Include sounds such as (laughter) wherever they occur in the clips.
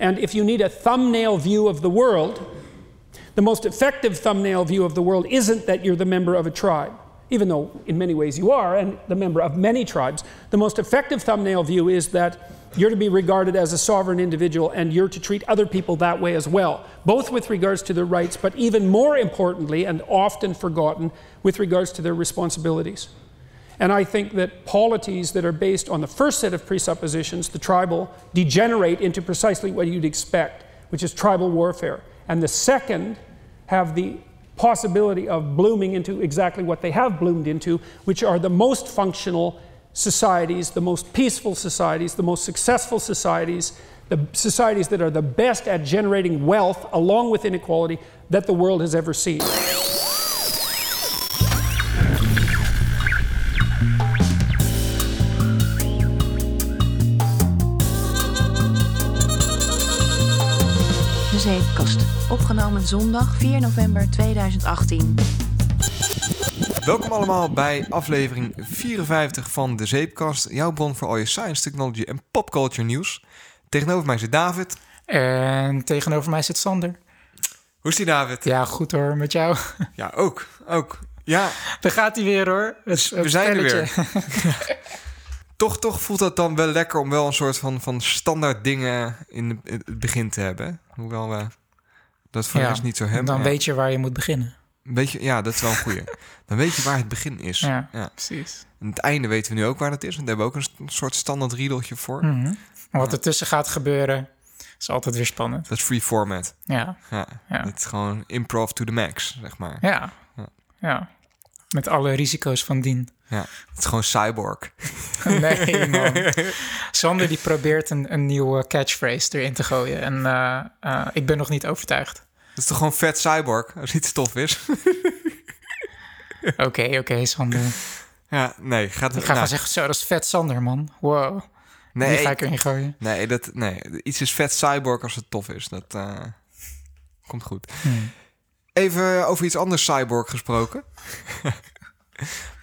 And if you need a thumbnail view of the world, the most effective thumbnail view of the world isn't that you're the member of a tribe, even though in many ways you are, and the member of many tribes. The most effective thumbnail view is that you're to be regarded as a sovereign individual and you're to treat other people that way as well, both with regards to their rights, but even more importantly, and often forgotten, with regards to their responsibilities. And I think that polities that are based on the first set of presuppositions, the tribal, degenerate into precisely what you'd expect, which is tribal warfare. And the second have the possibility of blooming into exactly what they have bloomed into, which are the most functional societies, the most peaceful societies, the most successful societies, the societies that are the best at generating wealth along with inequality that the world has ever seen. Opgenomen zondag 4 november 2018. Welkom allemaal bij aflevering 54 van De Zeepkast. Jouw bron voor al je science, technology en popculture nieuws. Tegenover mij zit David. En tegenover mij zit Sander. Hoe is die David? Ja, goed hoor, met jou. Ja, ook. ook. Ja, Daar gaat hij weer hoor. Het, we het zijn er weer. (laughs) toch, toch voelt het dan wel lekker om wel een soort van, van standaard dingen in het begin te hebben. Hoewel we dat voor de Ja, rest niet zo hebben. Dan Ja. weet je waar je moet beginnen. Weet je, ja, dat is wel een goeie. (laughs) Dan weet je waar het begin is. Ja, Ja. precies. En het einde weten we nu ook waar dat is. Want daar hebben we ook een soort standaard riedeltje voor. Mhm. Maar wat er tussen gaat gebeuren, is altijd weer spannend. Dat is free format. Ja, Ja, Ja. Het is gewoon improv to the max, zeg maar. ja, Ja. ja. Met alle risico's van dien. Ja, het is gewoon cyborg. (laughs) Nee, man. (laughs) Sander die probeert een, een nieuwe catchphrase erin te gooien. En eh, eh, ik ben nog niet overtuigd. Dat is toch gewoon vet cyborg, als iets tof is? (laughs) Oké, oké, Sander. ja, nee, gaat Ik ga nou, gewoon zeggen, zo, dat is vet Sander, man. Wow. nee, Die ga ik erin gooien. nee, dat, nee, iets is vet cyborg als het tof is. Dat eh, komt goed. Hmm. Even over iets anders cyborg gesproken.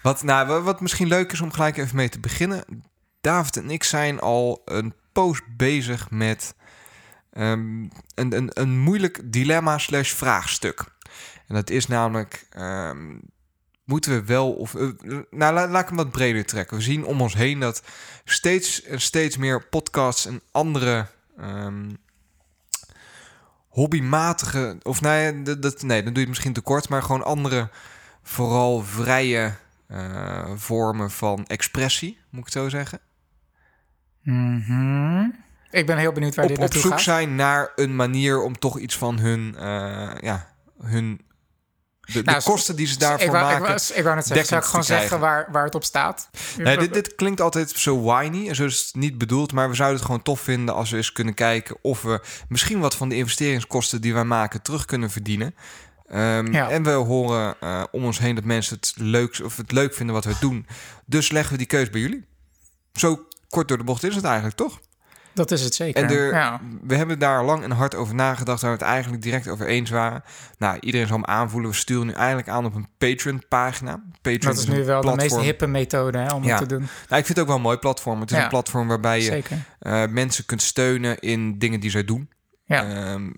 Wat, nou, wa- wat misschien leuk is om gelijk even mee te beginnen. David en ik zijn al een poos bezig met ehm, een, een, een moeilijk dilemma slash vraagstuk. En dat is namelijk, ehm, moeten we wel of... eh, nou, la- laat ik hem wat breder trekken. We zien om ons heen dat steeds en steeds meer podcasts en andere... ehm, hobbymatige, of nee, dat, dat, nee, dan doe je het misschien te kort, maar gewoon andere, vooral vrije eh, vormen van expressie, moet ik het zo zeggen. Mhm. Ik ben heel benieuwd waar dit Op, op naartoe zoek gaat. zijn naar een manier om toch iets van hun, eh, ja, hun, de, de Nou, kosten die ze daarvoor ik wou, maken. Ik wou, ik wou net zeggen, zou ik gewoon zeggen waar, waar het op staat? Nee, dit, dit klinkt altijd zo whiny en zo is het niet bedoeld, maar we zouden het gewoon tof vinden als we eens kunnen kijken of we misschien wat van de investeringskosten die wij maken terug kunnen verdienen. Ehm, Ja. En we horen eh, om ons heen dat mensen het leuk, of het leuk vinden wat we doen. Dus leggen we die keus bij jullie. Zo kort door de bocht is het eigenlijk, toch? Dat is het zeker. En er, ja. we hebben daar lang en hard over nagedacht, waar we het eigenlijk direct over eens waren. Nou, iedereen zal hem aanvoelen. We sturen nu eigenlijk aan op een Patreon-pagina. Patreon Dat is nu wel de meest hippe methode hè, om Ja. het te doen. Nou, ik vind het ook wel een mooi platform. Het is Ja. een platform waarbij je eh, mensen kunt steunen in dingen die zij doen. Ja. Ehm,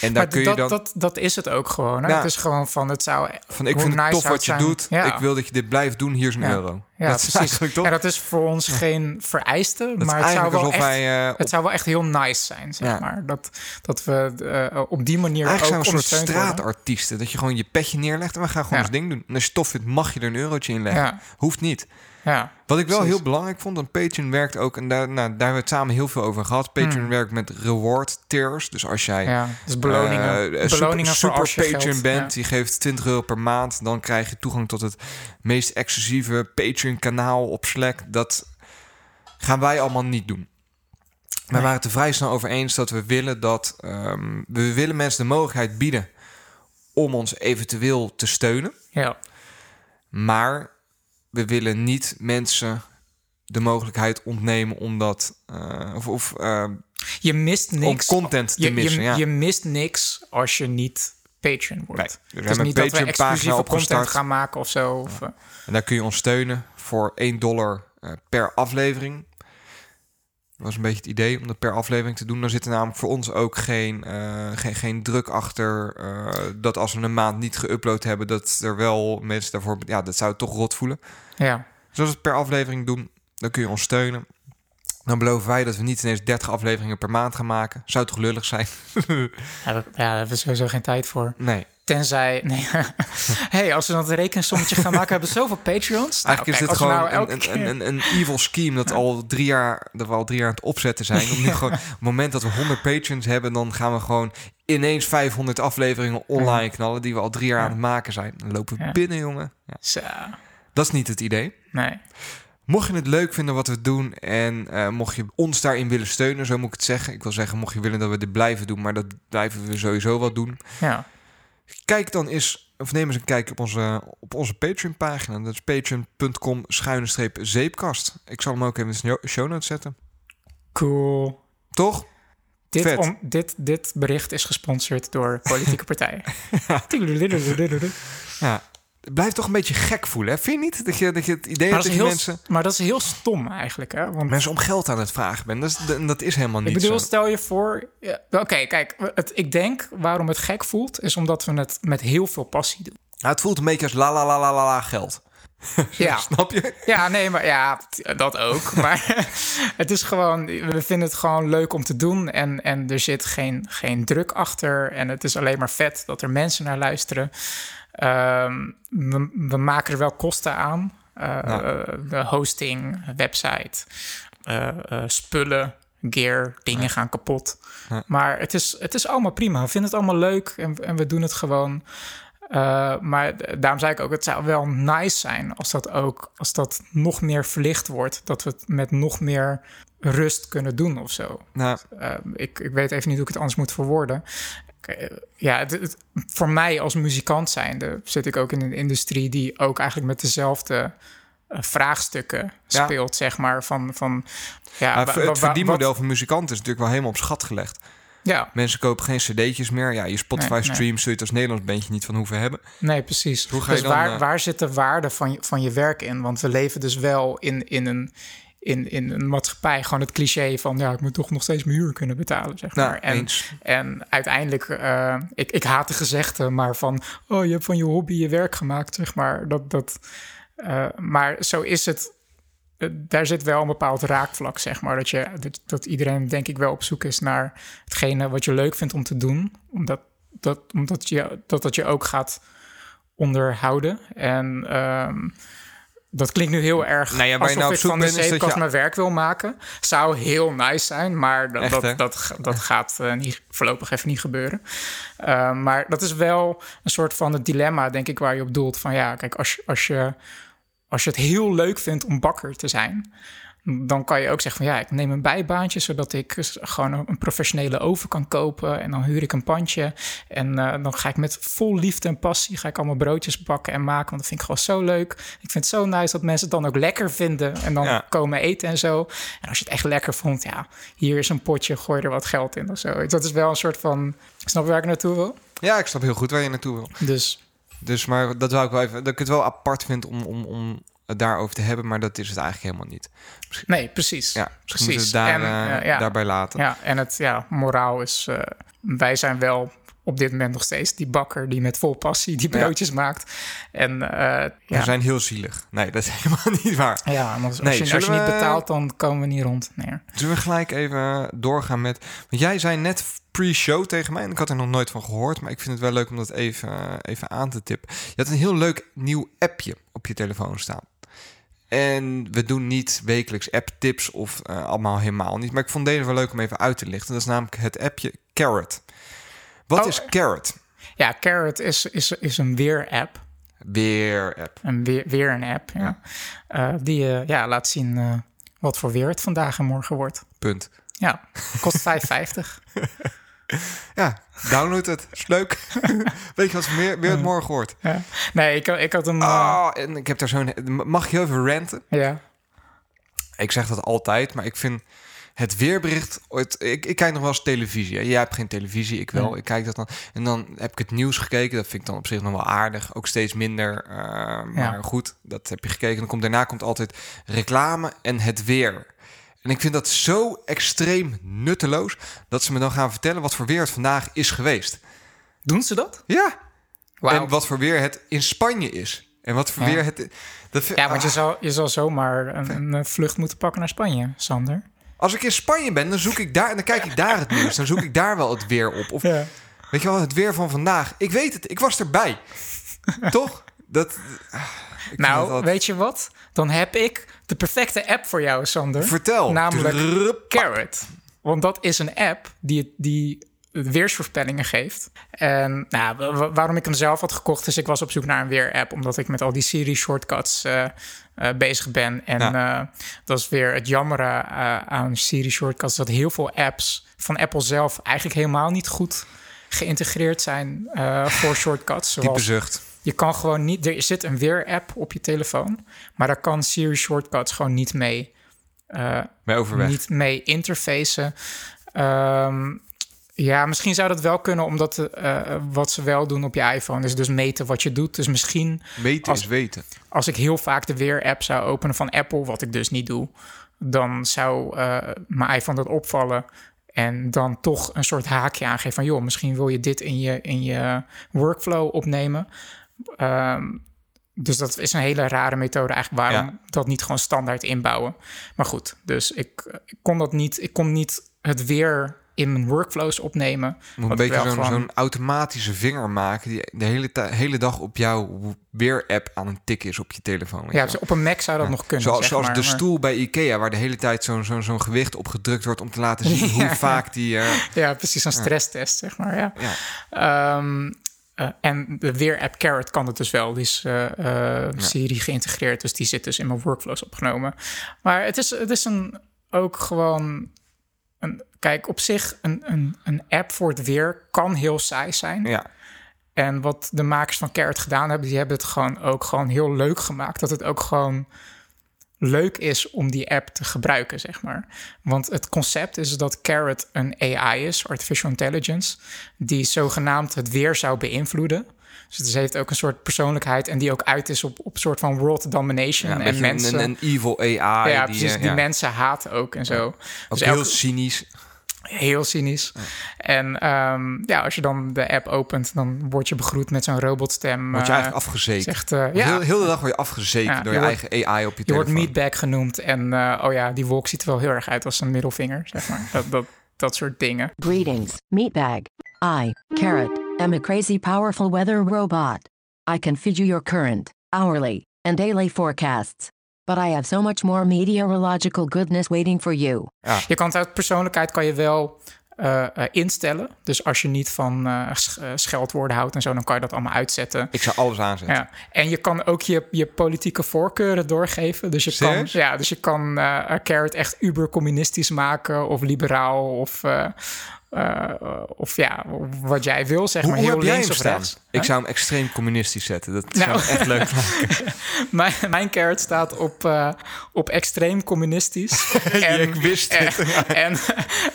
en daar kun je dat, dan dat, dat is het ook gewoon. Hè? Het is gewoon van, het zou... van ik vind het tof wat je zijn. doet. Ja. Ik wil dat je dit blijft doen. Hier is een Ja. euro. Ja, dat is precies. En dat is voor ons geen vereiste, dat maar het zou, wel echt, wij eh, het zou wel echt heel nice zijn, zeg Ja. maar. Dat, dat we eh, op die manier Eigenlijk zijn ook we een soort straatartiesten. Dat je gewoon je petje neerlegt en we gaan gewoon ons ding doen. En als je tof vindt, mag je er een eurotje in leggen. Hoeft niet. Ja, Wat ik wel Precies. heel belangrijk vond, een Patreon werkt ook, en daar, nou, daar hebben we het samen heel veel over gehad. Patreon Hmm. werkt met reward tiers. Dus als jij ja. Dus beloningen, beloningen super, super als je Patreon bent, ja. die geeft 20 euro per maand. Dan krijg je toegang tot het meest exclusieve Patreon kanaal op Slack. Dat gaan wij allemaal niet doen. We Nee. waren het er vrij snel over eens dat we willen dat ehm, we willen mensen de mogelijkheid bieden om ons eventueel te steunen. Ja. Maar we willen niet mensen de mogelijkheid ontnemen omdat eh, of, of eh, Je mist om niks. content te je, missen. je, ja. je mist niks als je niet Patreon wordt. Nee, dus het is hebben niet een dat we exclusieve content gaan maken of zo. Of, eh, En daar kun je ons steunen voor 1 dollar eh, per aflevering. Was een beetje het idee om dat per aflevering te doen. Dan zit er namelijk voor ons ook geen, eh, geen, geen druk achter eh, dat als we een maand niet geüpload hebben, dat er wel mensen daarvoor. Ja, dat zou het toch rot voelen. Ja, Dus als we het per aflevering doen, dan kun je ons steunen. Dan beloven wij dat we niet ineens 30 afleveringen per maand gaan maken. Zou toch lullig zijn? (laughs) ja, ja, daar hebben we sowieso geen tijd voor. nee. Tenzij, nee. (laughs) hey, als we dan het rekensommetje gaan maken, hebben we zoveel Patreons. Nou, Eigenlijk is dit gewoon nou een, een, een, een evil scheme dat al drie jaar, dat we al drie jaar aan het opzetten zijn. Om nu (laughs) gewoon, op het moment dat we 100 patrons hebben, dan gaan we gewoon ineens 500 afleveringen online knallen die we al drie jaar Ja. aan het maken zijn. Dan lopen we Ja. binnen, jongen. Ja. Zo, Dat is niet het idee. nee. Mocht je het leuk vinden wat we doen en eh, mocht je ons daarin willen steunen, zo moet ik het zeggen. Ik wil zeggen, mocht je willen dat we dit blijven doen, maar dat blijven we sowieso wel doen. Ja, Kijk dan eens, of neem eens een kijkje op onze, op onze Patreon pagina. Dat is patreon.com zeepkast. Ik zal hem ook even in de show notes zetten. cool. Toch? Dit, om, dit, dit bericht is gesponsord door politieke partijen. (laughs) Ja. Het blijft toch een beetje gek voelen, hè? Vind je niet? Dat je, dat je het idee Maar hebt dat, dat is je heel, mensen, maar dat is heel stom eigenlijk, hè? Want mensen om geld aan het vragen bent. Dat is, dat is helemaal niet ik bedoel, zo. stel je voor... ja, Oké, kijk, het, ik denk waarom het gek voelt... is omdat we het met heel veel passie doen. Nou, het voelt een beetje als la la la la la, la geld. (laughs) Ja, Snap je? ja nee, maar ja, dat ook. (laughs) Maar het is gewoon... We vinden het gewoon leuk om te doen... en, en er zit geen, geen druk achter... en het is alleen maar vet dat er mensen naar luisteren... Ehm, we, we maken er wel kosten aan. Eh, de hosting, website, eh, eh, spullen, gear, dingen gaan kapot. Ja. Maar het is, het is allemaal prima. We vinden het allemaal leuk en, en we doen het gewoon. Eh, maar daarom zei ik ook, het zou wel nice zijn als dat ook, als dat nog meer verlicht wordt. Dat we het met nog meer rust kunnen doen of zo. Nou, Eh, ik, ik weet even niet hoe ik het anders moet verwoorden. Eh, Ja, het, het- voor mij als muzikant zijnde zit ik ook in een industrie die ook eigenlijk met dezelfde eh, vraagstukken Ja. speelt, zeg maar. Van, van ja, maar het verdienmodel wat- van muzikanten is natuurlijk wel helemaal op schat gelegd. Ja, Mensen kopen geen cd'tjes meer. Ja, je Spotify Nee, zul je het als Nederlands bandje niet van hoeven hebben. nee, precies. Hoe ga je dus dan, waar, eh, waar zit de waarde van je, van je werk in? Want we leven dus wel in, in, een, in, in een maatschappij, gewoon het cliché van... ja, ik moet toch nog steeds mijn huur kunnen betalen, zeg Nou, maar. En, eens. En uiteindelijk, eh, ik, ik haat de gezegde, maar van, oh, je hebt van je hobby je werk gemaakt, zeg maar. Dat, dat, eh, maar zo is het. Eh, Daar zit wel een bepaald raakvlak, zeg maar. Dat, je, dat, dat iedereen, denk ik, wel op zoek is naar hetgene wat je leuk vindt om te doen. Omdat dat, omdat je, dat, dat je ook gaat onderhouden. En ehm, dat klinkt nu heel erg Nou ja, alsof nou ik van de zeepkast je- mijn werk wil maken. Zou heel nice zijn, maar dat, Echt, dat, dat, dat gaat eh, niet, voorlopig even niet gebeuren. Uh, maar dat is wel een soort van het dilemma, denk ik, waar je op doelt. Van ja, kijk, als, als, je, als je het heel leuk vindt om bakker te zijn... dan kan je ook zeggen van ja, ik neem een bijbaantje... zodat ik gewoon een professionele oven kan kopen... en dan huur ik een pandje. En eh, dan ga ik met vol liefde en passie... ga ik allemaal broodjes bakken en maken, want dat vind ik gewoon zo leuk. Ik vind het zo nice dat mensen het dan ook lekker vinden... en dan Ja. komen eten en zo. En als je het echt lekker vond, ja, hier is een potje... gooi er wat geld in of zo. Dat is wel een soort van... Snap je waar ik naartoe wil? Ja, ik snap heel goed waar je naartoe wil. Dus Dus, maar dat zou ik wel even... Dat ik het wel apart vind om, om, om het daarover te hebben, maar dat is het eigenlijk helemaal niet. nee, precies. Ja, precies. moeten we het daar, En, eh, eh, ja. daarbij laten. Ja, en het ja, moraal is... eh, wij zijn wel op dit moment nog steeds die bakker... die met vol passie die Ja. broodjes maakt. En ja, We zijn heel zielig. Nee, dat is (laughs) helemaal niet waar. ja want als, Nee, je, als je niet betaalt, dan komen we niet rond. Nee. Zullen we gelijk even doorgaan met... Want jij zei net pre-show tegen mij... en ik had er nog nooit van gehoord... maar ik vind het wel leuk om dat even, even aan te tippen. Je had een heel leuk nieuw appje op je telefoon staan. En we doen niet wekelijks app-tips of eh, allemaal helemaal niet. Maar ik vond deze wel leuk om even uit te lichten. Dat is namelijk het appje Carrot. Wat Oh. is Carrot? Ja, Carrot is, is, is een weer-app. Weer app. Een weer, weer een app, ja. Eh, die eh, ja, laat zien wat voor weer het vandaag en morgen wordt. Punt. Ja, kost 5,50. (laughs) (laughs) Ja, download het. Is leuk. (laughs) Weet je wat meer, weer het morgen hoort? ja. Nee, ik, ik had hem... eh, Oh, en ik heb daar zo'n... Mag ik heel even ranten? ja. Ik zeg dat altijd, maar ik vind het weerbericht... Ik, ik kijk nog wel eens televisie. hè. Jij hebt geen televisie, ik wel. Ja. Ik kijk dat dan. En dan heb ik het nieuws gekeken. Dat vind ik dan op zich nog wel aardig. Ook steeds minder. eh, maar Ja. goed, dat heb je gekeken. Dan komt, daarna komt altijd reclame en het weer. En ik vind dat zo extreem nutteloos dat ze me dan gaan vertellen wat voor weer het vandaag is geweest. Doen ze dat? Ja. En wat voor weer het in Spanje is. En wat voor Ja. weer het. Dat, Ja, want je ah, zal, je zal zomaar een, een eh, vlucht moeten pakken naar Spanje, Sander. Als ik in Spanje ben, dan zoek ik daar en dan kijk ik daar het nieuws. Dan zoek ik daar wel het weer op. Of Ja. weet je wel, het weer van vandaag. Ik weet het, ik was erbij. Toch? Dat. ah, Nou, dat weet je wat? Dan heb ik de perfecte app voor jou, Sander. Vertel. Namelijk Drup. Carrot. Want dat is een app die, die weersvoorspellingen geeft. En nou, wa- wa- waarom ik hem zelf had gekocht is... ik was op zoek naar een weer-app... omdat ik met al die Siri-shortcuts eh, eh, bezig ben. En Ja. eh, dat is weer het jammere eh, aan Siri-shortcuts... dat heel veel apps van Apple zelf... eigenlijk helemaal niet goed geïntegreerd zijn voor shortcuts. (laughs) Diepe Zoals zucht. Je kan gewoon niet. Er zit een weer-app op je telefoon, maar daar kan Siri Shortcuts gewoon niet mee, overweg. niet mee interfacen. Ehm, ja, misschien zou dat wel kunnen, omdat eh, wat ze wel doen op je iPhone is dus meten wat je doet. Dus misschien Meten als- is weten. als ik heel vaak de weer-app zou openen van Apple, wat ik dus niet doe, dan zou eh, mijn iPhone dat opvallen. En dan toch een soort haakje aangeven van... joh, misschien wil je dit in je, in je workflow opnemen. Ehm, dus dat is een hele rare methode eigenlijk... waarom Ja. dat niet gewoon standaard inbouwen. Maar goed, dus ik, ik kon dat niet... ik kon niet het weer in mijn workflows opnemen. Moet een beetje zo'n gewoon- automatische vinger maken die de hele, hele dag op jouw weer-app aan een tik is op je telefoon. Ja, dus op een Mac zou dat nog kunnen, Zoals, zeg zoals maar, de maar- stoel bij Ikea, waar de hele tijd zo'n zo'n zo'n gewicht op gedrukt wordt om te laten zien (laughs) hoe vaak die. eh, Ja, precies, een stresstest, zeg maar, ja. ja. Eh, en de weer-app Carrot kan het dus wel. Die is Siri geïntegreerd, dus die zit dus in mijn workflows opgenomen. Maar het is, het is een, ook gewoon... Een, kijk, op zich, een, een, een app voor het weer kan heel saai zijn. ja. En wat de makers van Carrot gedaan hebben, die hebben het gewoon ook gewoon heel leuk gemaakt. Dat het ook gewoon leuk is om die app te gebruiken, zeg maar. Want het concept is dat Carrot een AI is, artificial intelligence, die zogenaamd het weer zou beïnvloeden. Dus het heeft ook een soort persoonlijkheid en die ook uit is op, op een soort van world domination. Ja, en mensen, een, een evil AI. ja, die, precies, eh, die ja, mensen haten ook en zo. ook Dus heel elke- cynisch. Heel cynisch. En ehm, ja, als je dan de app opent, dan word je begroet met zo'n robotstem. Word je eh, eigenlijk afgezeken. zegt, eh, ja, heel, heel de dag word je afgezeken Ja, door je je, wordt- eigen AI op je je wordt telefoon. meatbag genoemd. En eh, oh ja, die wolk ziet er wel heel erg uit als een middelvinger, zeg maar. (laughs) dat, dat, dat soort dingen. Greetings, Meatbag. I, Carrot, am a crazy powerful weather robot. I can feed you your current, hourly, and daily forecasts. But I have so much more meteorological goodness waiting for you. Je kan het uit persoonlijkheid kan je wel eh, eh, instellen. Dus als je niet van eh, sch- scheldwoorden houdt en zo, dan kan je dat allemaal uitzetten. Ik zou alles aanzetten. Ja, en je kan ook je, je politieke voorkeuren doorgeven. Dus je kan, ja, dus je kan eh Carrot echt uber-communistisch maken of liberaal of, eh, eh, of ja, wat jij wil, zeg Hoe, maar. hoe heel heb links of staan? rechts. Ik zou hem extreem communistisch zetten. Dat Nou. zou echt leuk (laughs) maken. Mijn, mijn carrot staat op, eh, op extreem communistisch. (laughs) en, ik wist het. (laughs) En,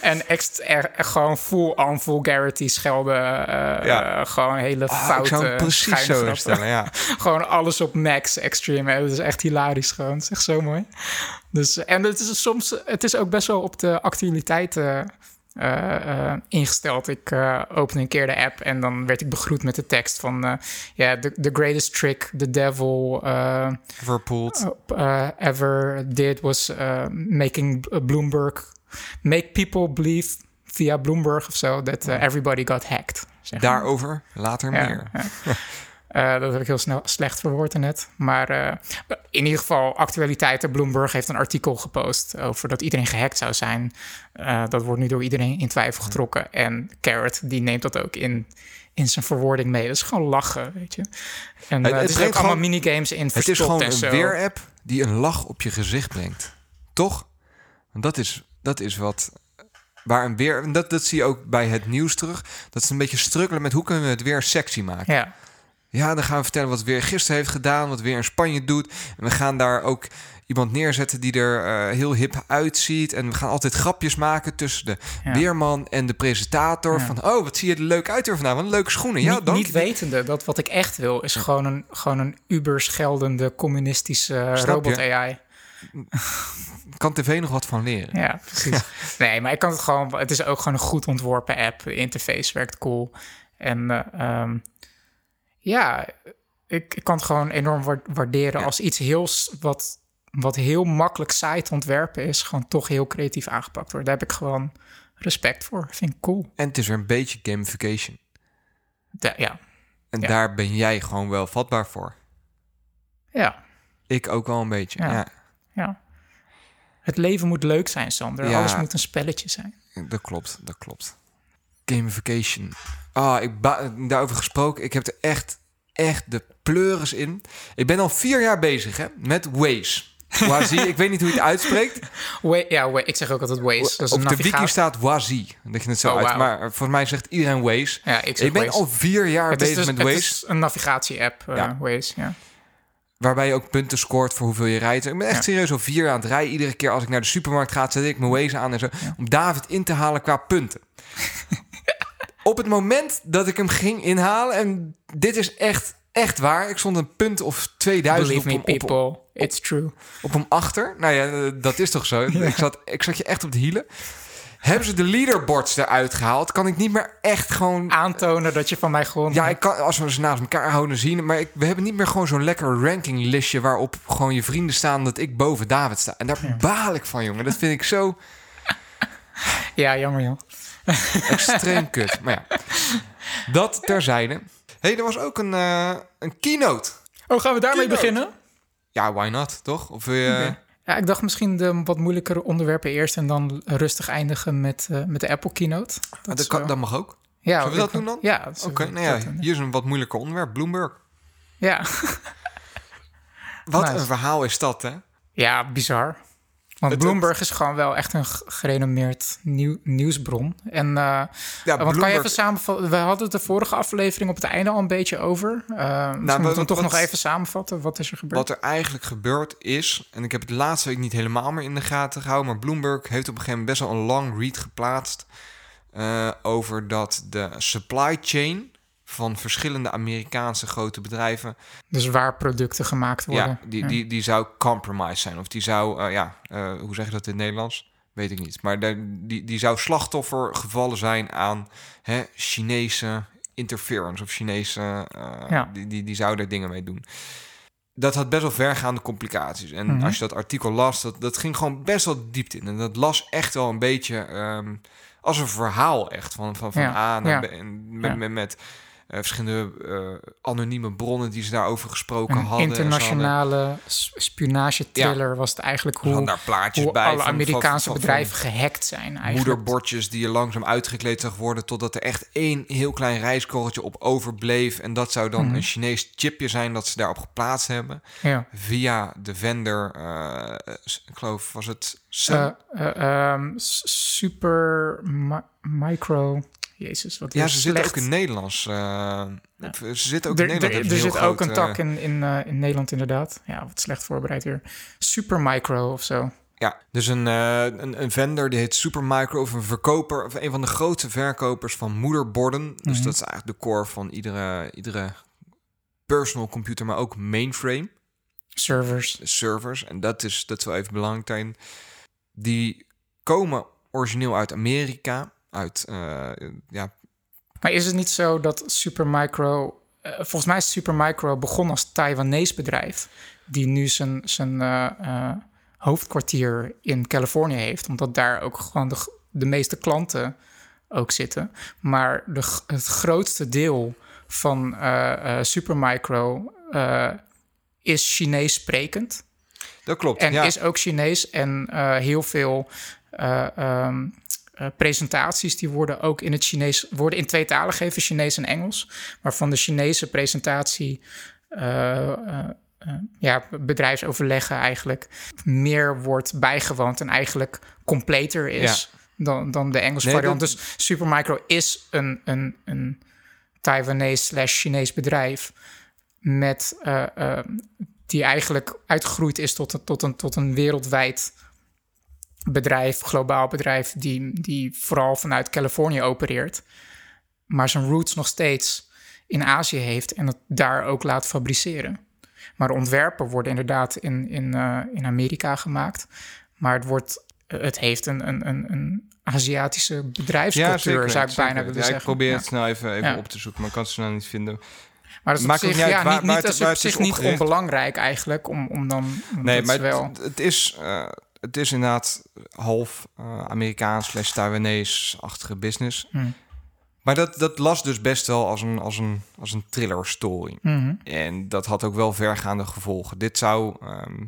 en, ext- er, gewoon full on vulgarity schelden. Ja. eh, gewoon hele Ah, foute ik zou hem precies zo instellen, ja. gewoon alles op max extreme. hè. Dat is echt hilarisch gewoon. Het is echt zo mooi. Dus, en het is soms, het is ook best wel op de actualiteiten eh, eh, ingesteld. Ik eh opende een keer de app en dan werd ik begroet met de tekst van... ja, the, the greatest trick the devil Verpoeld. uh, ever did was uh, making Bloomberg... Make people believe via Bloomberg of zo... that uh, everybody got hacked. Daarover later Ja, meer. ja. (laughs) Eh, dat heb ik heel snel slecht verwoord net. Maar eh, in ieder geval, actualiteiten. Bloomberg heeft een artikel gepost over dat iedereen gehackt zou zijn. Eh, dat wordt nu door iedereen in twijfel getrokken. En Carrot, die neemt dat ook in, in zijn verwoording mee. Dat is gewoon lachen, weet je. En Het- het er zitten ook allemaal minigames in Het is gewoon en een weerapp die een lach op je gezicht brengt. Toch? Dat is, dat is wat... Waar een weer, dat, dat zie je ook bij het nieuws terug. Dat ze een beetje strukkelen met hoe kunnen we het weer sexy maken. Ja, Ja, dan gaan we vertellen wat weer gisteren heeft gedaan, wat weer in Spanje doet. En we gaan daar ook iemand neerzetten die er eh, heel hip uitziet. En we gaan altijd grapjes maken tussen de Ja. weerman en de presentator. Ja. Van, oh, wat zie je er leuk uit weer vandaag. Wat leuke schoenen. Ja, niet, dank niet wetende dat wat ik echt wil... is gewoon een, gewoon een uberscheldende communistische je? robot-AI. (laughs) kan tv nog wat van leren. Ja, precies. (laughs) nee, maar ik kan het gewoon... Het is ook gewoon een goed ontworpen app. De interface werkt cool. En eh, ehm, ja, ik, ik kan het gewoon enorm wa- waarderen... als iets heel... Wat, wat heel makkelijk saai te ontwerpen is... gewoon toch heel creatief aangepakt wordt. Daar heb ik gewoon respect voor. Vind ik cool. En het is weer een beetje gamification. Da- ja, En Ja. daar ben jij gewoon wel vatbaar voor. ja, Ik ook wel een beetje. Ja. Ja, ja. Het leven moet leuk zijn, Sander. Alles moet een spelletje zijn. dat klopt. Dat klopt. Gamification. Ah, ik daarover gesproken. Ik heb er echt, echt de pleuris in. Ik ben al vier jaar bezig hè, met Waze. Wazi, (laughs) ik weet niet hoe je het uitspreekt. Wa- ja, wa- ik zeg ook altijd Waze. Dat is Op de wiki staat Wazi. Dat je het zo Oh, uit. Maar volgens mij zegt iedereen Waze. Ja, ik zeg Ik ben Waze. al vier jaar het bezig dus, met het Waze. is een navigatie-app, eh, Ja. Waze. Ja. Waarbij je ook punten scoort voor hoeveel je rijdt. Ik ben echt Ja. serieus al vier jaar aan het rijden. Iedere keer als ik naar de supermarkt ga, zet ik mijn Waze aan en zo. Om David in te halen qua punten. (laughs) Op het moment dat ik hem ging inhalen... en dit is echt, echt waar. Ik stond een punt of 2000 Believe me, op, people. It's true. op hem achter. Nou ja, eh, dat is toch zo. Ik, zat, ik zat je echt op de hielen. Hebben ze de leaderboards eruit gehaald? Kan ik niet meer echt gewoon... Aantonen dat je van mij gewoon... Ja, ik kan, als we ze naast elkaar houden zien. Maar ik, we hebben niet meer gewoon zo'n lekker rankinglistje... waarop gewoon je vrienden staan dat ik boven David sta. En daar baal ik van, jongen. Dat vind ik zo Ja, jammer joh. (laughs) extreem kut. Maar ja, dat terzijde. Hé, hey, er was ook een, eh, een keynote. Oh, gaan we daarmee Keynote. beginnen? Ja, why not, toch? Of wil je... Ja, ik dacht misschien de wat moeilijkere onderwerpen eerst... en dan rustig eindigen met, eh, met de Apple Keynote. Ah, dat, is kan, wel- dat mag ook. ja, Zullen we dat doen dan? Ja. Oké, zullen we nou ja, dat doen. hier is een wat moeilijker onderwerp. Bloomberg. Ja. Wat (laughs) Nice. een verhaal is dat, hè? ja, bizar. Want Het- Bloomberg is gewoon wel echt een gerenommeerd nieuw, nieuwsbron. En eh, Ja, want kan je even samenvatten? We hadden het de vorige aflevering op het einde al een beetje over. Uh, moeten we toch nog even samenvatten. Wat is er gebeurd? Wat er eigenlijk gebeurd is, en ik heb het laatste week niet helemaal meer in de gaten gehouden, maar Bloomberg heeft op een gegeven moment best wel een long read geplaatst eh, over dat de supply chain van verschillende Amerikaanse grote bedrijven, Dus waar producten gemaakt worden. ja, die, Die, die zou compromised zijn. Of die zou, eh, ja, eh, hoe zeg je dat in het Nederlands? Weet ik niet. Maar daar- die, die zou slachtoffer gevallen zijn aan hè, Chinese interference of Chinese, eh, Ja. die, die, die zou daar dingen mee doen. Dat had best wel vergaande complicaties. En Mhm. als je dat artikel las, dat, dat ging gewoon best wel diepte in. En dat las echt wel een beetje ehm, als een verhaal echt. Van, van, van Ja, A naar ja. B. En met, met, met verschillende eh, anonieme bronnen die ze daarover gesproken Een hadden. Internationale spionage-thriller was het eigenlijk hoe, daar plaatjes hoe bij. alle van- Amerikaanse van- van bedrijven gehackt zijn. Eigenlijk. Moederbordjes die je langzaam uitgekleed zag worden... totdat er echt één heel klein rijskorreltje op overbleef. En dat zou dan Mhm. een Chinees chipje zijn dat ze daarop geplaatst hebben. Ja. Via de vendor, eh, ik geloof, was het? Eh, eh, ehm, super mi- micro. Jezus, wat ja, is ze zitten ook in Nederlands. eh, Ze zitten ook Er, in Nederland. er, er heel zit ook een tak eh, in, in, eh, in Nederland inderdaad. Ja, wat slecht voorbereid weer. Super micro of zo. Ja, dus een, eh, een, een vendor die heet Supermicro of een verkoper of een van de grootste verkopers van moederborden. Dus Mhm. dat is eigenlijk de core van iedere, iedere personal computer, maar ook mainframe Servers. servers. En dat is, dat wel even belangrijk daarin. Die komen origineel uit Amerika, uit eh, ja, Maar is het niet zo dat Supermicro... eh, volgens mij is Supermicro begonnen als Taiwanese bedrijf... die nu zijn, zijn eh, hoofdkwartier in Californië heeft. Omdat daar ook gewoon de, meeste klanten ook zitten. Maar de, het grootste deel van Supermicro is Chinees sprekend. dat klopt. En ja. is ook Chinees. En heel veel eh, eh, presentaties die worden ook in het Chinees worden in twee talen gegeven, Chinees en Engels. Maar van de Chinese presentatie. eh, eh, ja, bedrijfsoverleggen eigenlijk meer wordt bijgewoond en eigenlijk completer is dan, dan de Engelse Nee, variant. dat- Dus Supermicro is een, een, een Taiwanese slash Chinees bedrijf met die eigenlijk uitgegroeid is tot, een- tot, een, tot een wereldwijd bedrijf, globaal bedrijf, die, die vooral vanuit Californië opereert, maar zijn roots nog steeds in Azië heeft en het daar ook laat fabriceren. Maar ontwerpen worden inderdaad in, in, eh, in Amerika gemaakt. Maar het, wordt, het heeft een, een, een, een Aziatische bedrijfscultuur, zou ik bijna willen ja, zeggen. Ik probeer Ja. het snel even, even Ja. op te zoeken, maar ik kan het snel niet vinden. Maar dat is Maakt op zich, niet ja, waar- niet, waar niet, het- is op zich niet onbelangrijk eigenlijk, om, om dan... Nee, maar wel... het, het is, eh, het is inderdaad half eh, Amerikaans slash Taiwanese-achtige business. Hmm. Maar dat, dat las dus best wel als een, als een, als een thriller story. Mhm. En dat had ook wel vergaande gevolgen. Dit zou. ehm,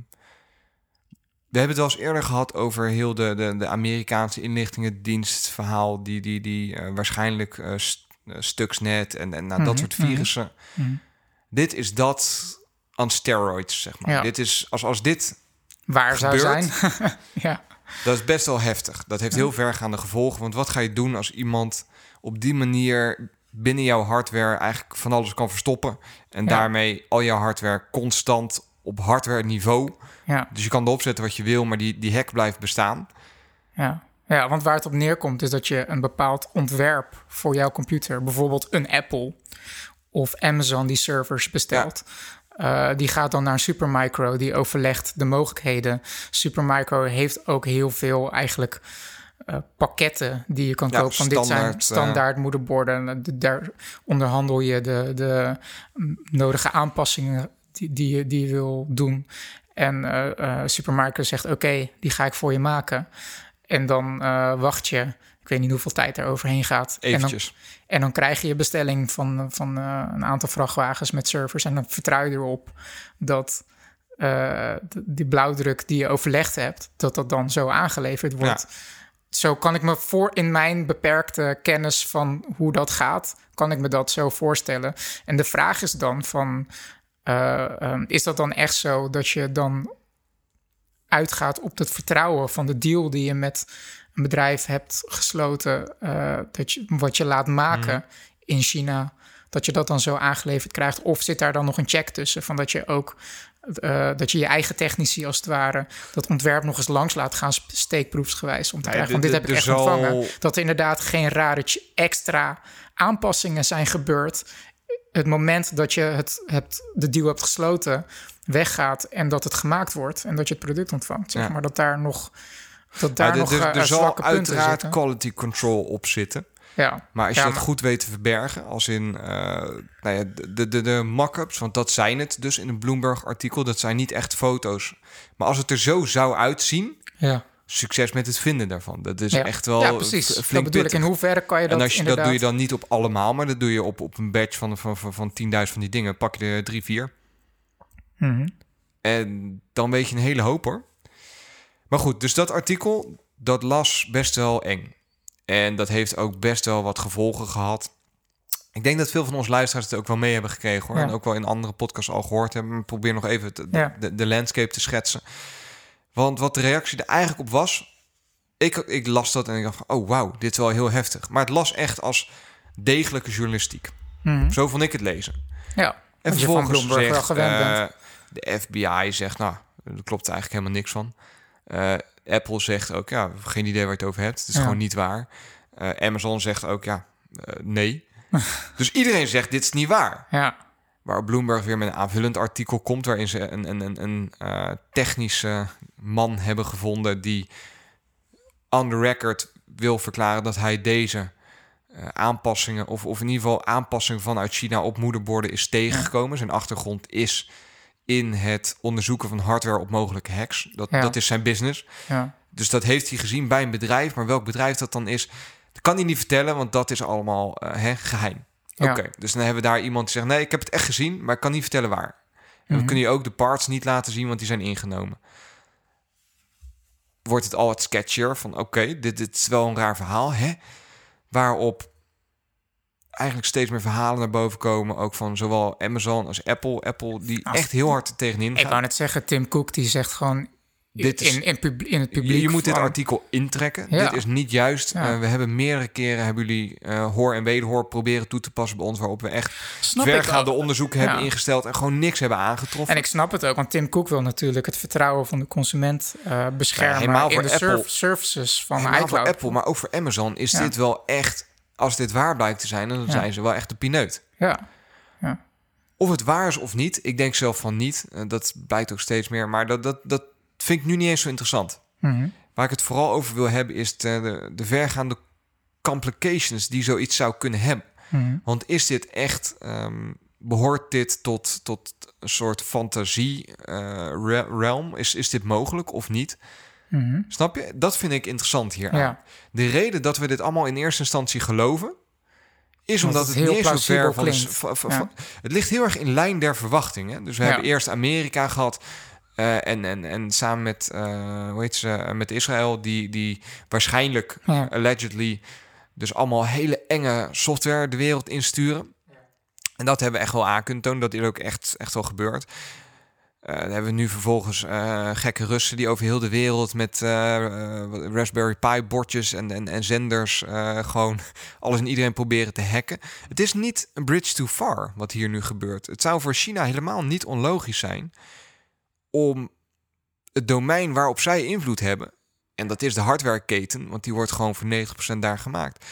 we hebben het wel eens eerder gehad over heel de, de, de Amerikaanse inlichtingendienstverhaal. Die, die, die eh, waarschijnlijk eh, st- Stuxnet en, en nou, dat Mhm, soort mhm. virussen. Mhm. Dit is dat on steroids, zeg maar. Ja. Dit is, als, als dit Waar zou zijn. (laughs) ja. Dat is best wel heftig. Dat heeft heel vergaande gevolgen. Want wat ga je doen als iemand op die manier binnen jouw hardware eigenlijk van alles kan verstoppen. En Ja. daarmee al jouw hardware constant op hardware niveau. Ja, Dus je kan erop zetten wat je wil, maar die, die hack blijft bestaan. ja. ja, want waar het op neerkomt is dat je een bepaald ontwerp voor jouw computer, bijvoorbeeld een Apple of Amazon die servers bestelt. Eh, die gaat dan naar Supermicro, die overlegt de mogelijkheden. Supermicro heeft ook heel veel eigenlijk eh, pakketten die je kan Ja, kopen. Van dit zijn standaard, eh. moederborden. De- Daar onderhandel je de, de mm, nodige aanpassingen die, die, je, die je wil doen. En Supermicro zegt: Oké, die ga ik voor je maken. En dan wacht je. Ik weet niet hoeveel tijd er overheen gaat. En dan, Eventjes. en dan krijg je je bestelling van, van eh, een aantal vrachtwagens met servers. En dan vertrouw je erop dat d- die blauwdruk die je overlegd hebt, dat dat dan zo aangeleverd wordt. Zo kan ik me voor in mijn beperkte kennis van hoe dat gaat, kan ik me dat zo voorstellen. En de vraag is dan van, eh, ehm, is dat dan echt zo dat je dan uitgaat op het vertrouwen van de deal die je met een bedrijf hebt gesloten, eh, dat je, wat je laat maken in China, dat je dat dan zo aangeleverd krijgt? Of zit daar dan nog een check tussen van dat je ook eh, dat je je eigen technici als het ware dat ontwerp nog eens langs laat gaan steekproefsgewijs om te krijgen de- dit heb ik echt ontvangen. Dat er inderdaad geen rare extra aanpassingen zijn gebeurd. Het moment dat je het hebt, de deal hebt gesloten, weggaat en dat het gemaakt wordt en dat je het product ontvangt. Zeg maar dat daar nog dat daar nog er, er, eh, zal uiteraard zitten. quality control op zitten. Ja. Maar als je Ja, dat maar- goed weet te verbergen, als in eh, nou ja, de, de, de mock-ups, want dat zijn het dus in een Bloomberg-artikel, dat zijn niet echt foto's. Maar als het er zo zou uitzien, Ja. succes met het vinden daarvan. Dat is echt wel ja, precies. f- dat flink bedoel ik. In hoeverre kan je dat en als je, dat doe je dan niet op allemaal, maar dat doe je op, op een badge van, van, van, van 10.000 van die dingen. Pak je er drie, vier. Mhm. En dan weet je een hele hoop hoor. Maar goed, dus dat artikel, dat las best wel eng. En dat heeft ook best wel wat gevolgen gehad. Ik denk dat veel van ons luisteraars het ook wel mee hebben gekregen hoor. Ja. En ook wel in andere podcasts al gehoord hebben. Ik probeer nog even te- de, Ja. de, de landscape te schetsen. Want wat de reactie er eigenlijk op was... Ik, ik las dat en ik dacht van, oh wauw, dit is wel heel heftig. Maar het las echt als degelijke journalistiek. Mhm. Zo vond ik het lezen. Ja, En vervolgens zegt gewend bent. de FBI zegt, nou, er klopt eigenlijk helemaal niks van. Eh, Apple zegt ook, ja, geen idee waar je het over hebt. Het is Ja. gewoon niet waar. Eh, Amazon zegt ook, ja, eh, nee. (laughs) dus iedereen zegt, dit is niet waar. Ja, Waar Bloomberg weer met een aanvullend artikel komt... waarin ze een, een, een, een technische man hebben gevonden... die on the record wil verklaren dat hij deze aanpassingen... Of, of in ieder geval aanpassingen vanuit China op moederborden is tegengekomen. Zijn achtergrond is in het onderzoeken van hardware op mogelijke hacks. Dat, Ja. dat is zijn business. ja. Dus dat heeft hij gezien bij een bedrijf. Maar welk bedrijf dat dan is, dat kan hij niet vertellen, want dat is allemaal eh, hè, geheim. Ja. Oké, dus dan hebben we daar iemand die zegt: Nee, ik heb het echt gezien, maar ik kan niet vertellen waar. En dan Mhm. kun je ook de parts niet laten zien, want die zijn ingenomen. Wordt het al wat sketchier van: Oké, dit, dit is wel een raar verhaal, hè? Waarop eigenlijk steeds meer verhalen naar boven komen, ook van zowel Amazon als Apple. Apple die Als- echt heel hard tegenin Ik gaat. wou net zeggen, Tim Cook die zegt gewoon Dit is- in, in, pub- in het publiek... Je, moet dit artikel intrekken. Ja. Dit is niet juist. Ja. Eh, we hebben meerdere keren hebben jullie eh, hoor en wederhoor proberen toe te passen bij ons, waarop we echt Snap ik vergaande onderzoeken hebben Ja. ingesteld en gewoon niks hebben aangetroffen. En ik snap het ook, want Tim Cook wil natuurlijk het vertrouwen van de consument eh, beschermen helemaal in voor de Apple. serv- services van Helemaal voor. Apple, maar ook voor Amazon is dit wel echt, als dit waar blijkt te zijn, dan Ja. zijn ze wel echt de pineut. Ja, Of het waar is of niet, ik denk zelf van niet. Eh, dat blijkt ook steeds meer. Maar dat, dat, dat vind ik nu niet eens zo interessant. Mhm. Waar ik het vooral over wil hebben, is de, de, de vergaande complications die zoiets zou kunnen hebben. Mhm. Want is dit echt, ehm, behoort dit tot, tot een soort fantasie eh, re- realm? Is, is dit mogelijk of niet? Mhm. Snap je? Dat vind ik interessant hier. Ja. De reden dat we dit allemaal in eerste instantie geloven, is Omdat omdat het het, heel niet zo ver van de, Ja. Het ligt heel erg in lijn der verwachtingen. Dus we Ja. hebben eerst Amerika gehad. eh, en, en, en samen met, eh, hoe heet ze, eh, met Israël, die, die waarschijnlijk, Ja. allegedly, dus allemaal hele enge software de wereld insturen. En dat hebben we echt wel aan kunnen tonen. Dat is ook echt, echt wel gebeurd. Eh, dan hebben we nu vervolgens eh, gekke Russen die over heel de wereld met eh, Raspberry Pi bordjes en, en, en zenders gewoon (laughs) alles en iedereen proberen te hacken. Het is niet een bridge too far wat hier nu gebeurt. Het zou voor China helemaal niet onlogisch zijn om het domein waarop zij invloed hebben, en dat is de hardwareketen, want die wordt gewoon voor 90% daar gemaakt,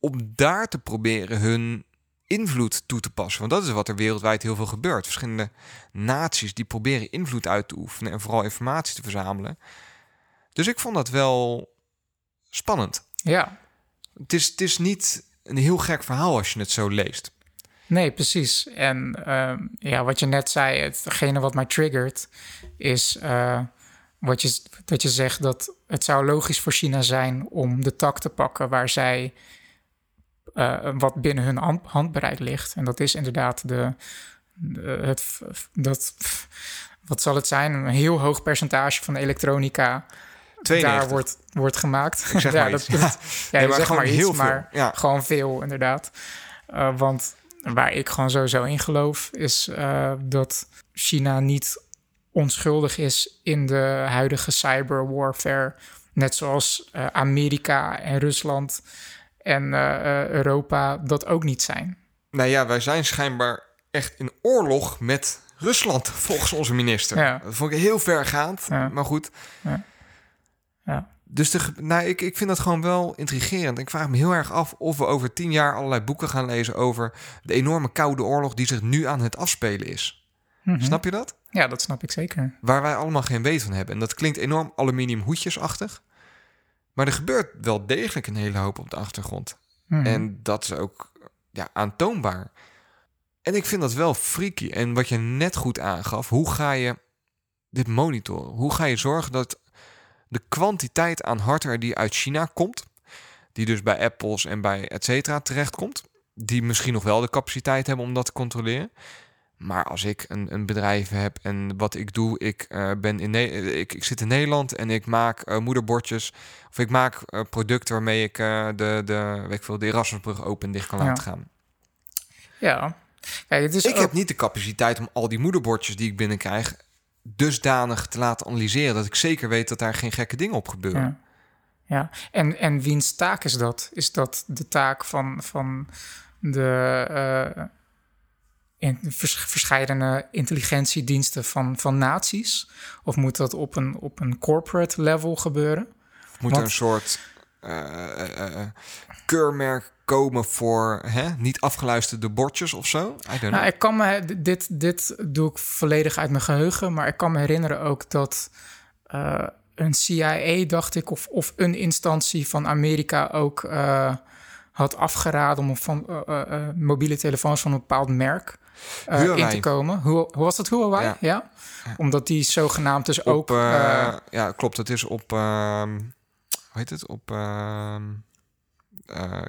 om daar te proberen hun invloed toe te passen. Want dat is wat er wereldwijd heel veel gebeurt. Verschillende naties die proberen invloed uit te oefenen en vooral informatie te verzamelen. Dus ik vond dat wel spannend. ja, Het is, het is niet een heel gek verhaal als je het zo leest. nee, precies. En ehm, ja, wat je net zei, hetgene wat mij triggert, is eh, wat je, dat je zegt dat het zou logisch voor China zijn om de tak te pakken waar zij eh, wat binnen hun hand- handbereik ligt. En dat is inderdaad de, de- het, dat, wat zal het zijn? Een heel hoog percentage van de elektronica 92. daar wordt, wordt gemaakt. Ik zeg (laughs) ja, maar dat, (laughs) ja, Nee, je maar iets, heel veel. maar Ja. gewoon veel inderdaad. Eh, want waar ik gewoon sowieso in geloof, is eh, dat China niet onschuldig is in de huidige cyberwarfare. Net zoals Amerika en Rusland en eh, eh, Europa dat ook niet zijn. Nou ja, wij zijn schijnbaar echt in oorlog met Rusland, (laughs) volgens onze minister. Ja. Dat vond ik heel vergaand, Ja. maar goed. Ja. Dus de, nou, ik, ik vind dat gewoon wel intrigerend. Ik vraag me heel erg af of we over tien jaar allerlei boeken gaan lezen over de enorme koude oorlog die zich nu aan het afspelen is. Mhm. Snap je dat? Ja, dat snap ik zeker. Waar wij allemaal geen weet van hebben. En dat klinkt enorm aluminium hoedjesachtig. Maar er gebeurt wel degelijk een hele hoop op de achtergrond. Mhm. En dat is ook ja, aantoonbaar. En ik vind dat wel freaky. En wat je net goed aangaf, hoe ga je dit monitoren? Hoe ga je zorgen dat de kwantiteit aan hardware die uit China komt, die dus bij Apples en bij et cetera terechtkomt, die misschien nog wel de capaciteit hebben om dat te controleren. Maar als ik een, een bedrijf heb en wat ik doe, ik, eh, ben in Ne- eh, ik, ik zit in Nederland en ik maak eh, moederbordjes of ik maak producten waarmee ik de, de, weet ik veel, de Erasmusbrug open en dicht kan Ja. laten gaan. Ja. Kijk, het is ik ook- heb niet de capaciteit om al die moederbordjes die ik binnenkrijg dusdanig te laten analyseren dat ik zeker weet dat daar geen gekke dingen op gebeuren. Ja. Ja, en, en wiens taak is dat? Is dat de taak van, van de uh, in, vers, verscheidene intelligentiediensten van, van naties? Of moet dat op een, op een corporate level gebeuren? Of moet Want- er een soort uh, uh, keurmerk komen voor hè, niet afgeluisterde bordjes of zo? I. Nou, ik kan me, dit, dit doe ik volledig uit mijn geheugen, maar ik kan me herinneren ook dat uh, een CIA, dacht ik, of, of een instantie van Amerika ook uh, had afgeraden om van uh, mobiele telefoons van een bepaald merk in te komen. Hoe, hoe was dat, Huawei? Ja. Omdat die zogenaamd dus op, ook... uh, ja, klopt. Het is op... Uh, hoe heet het? Op... Uh,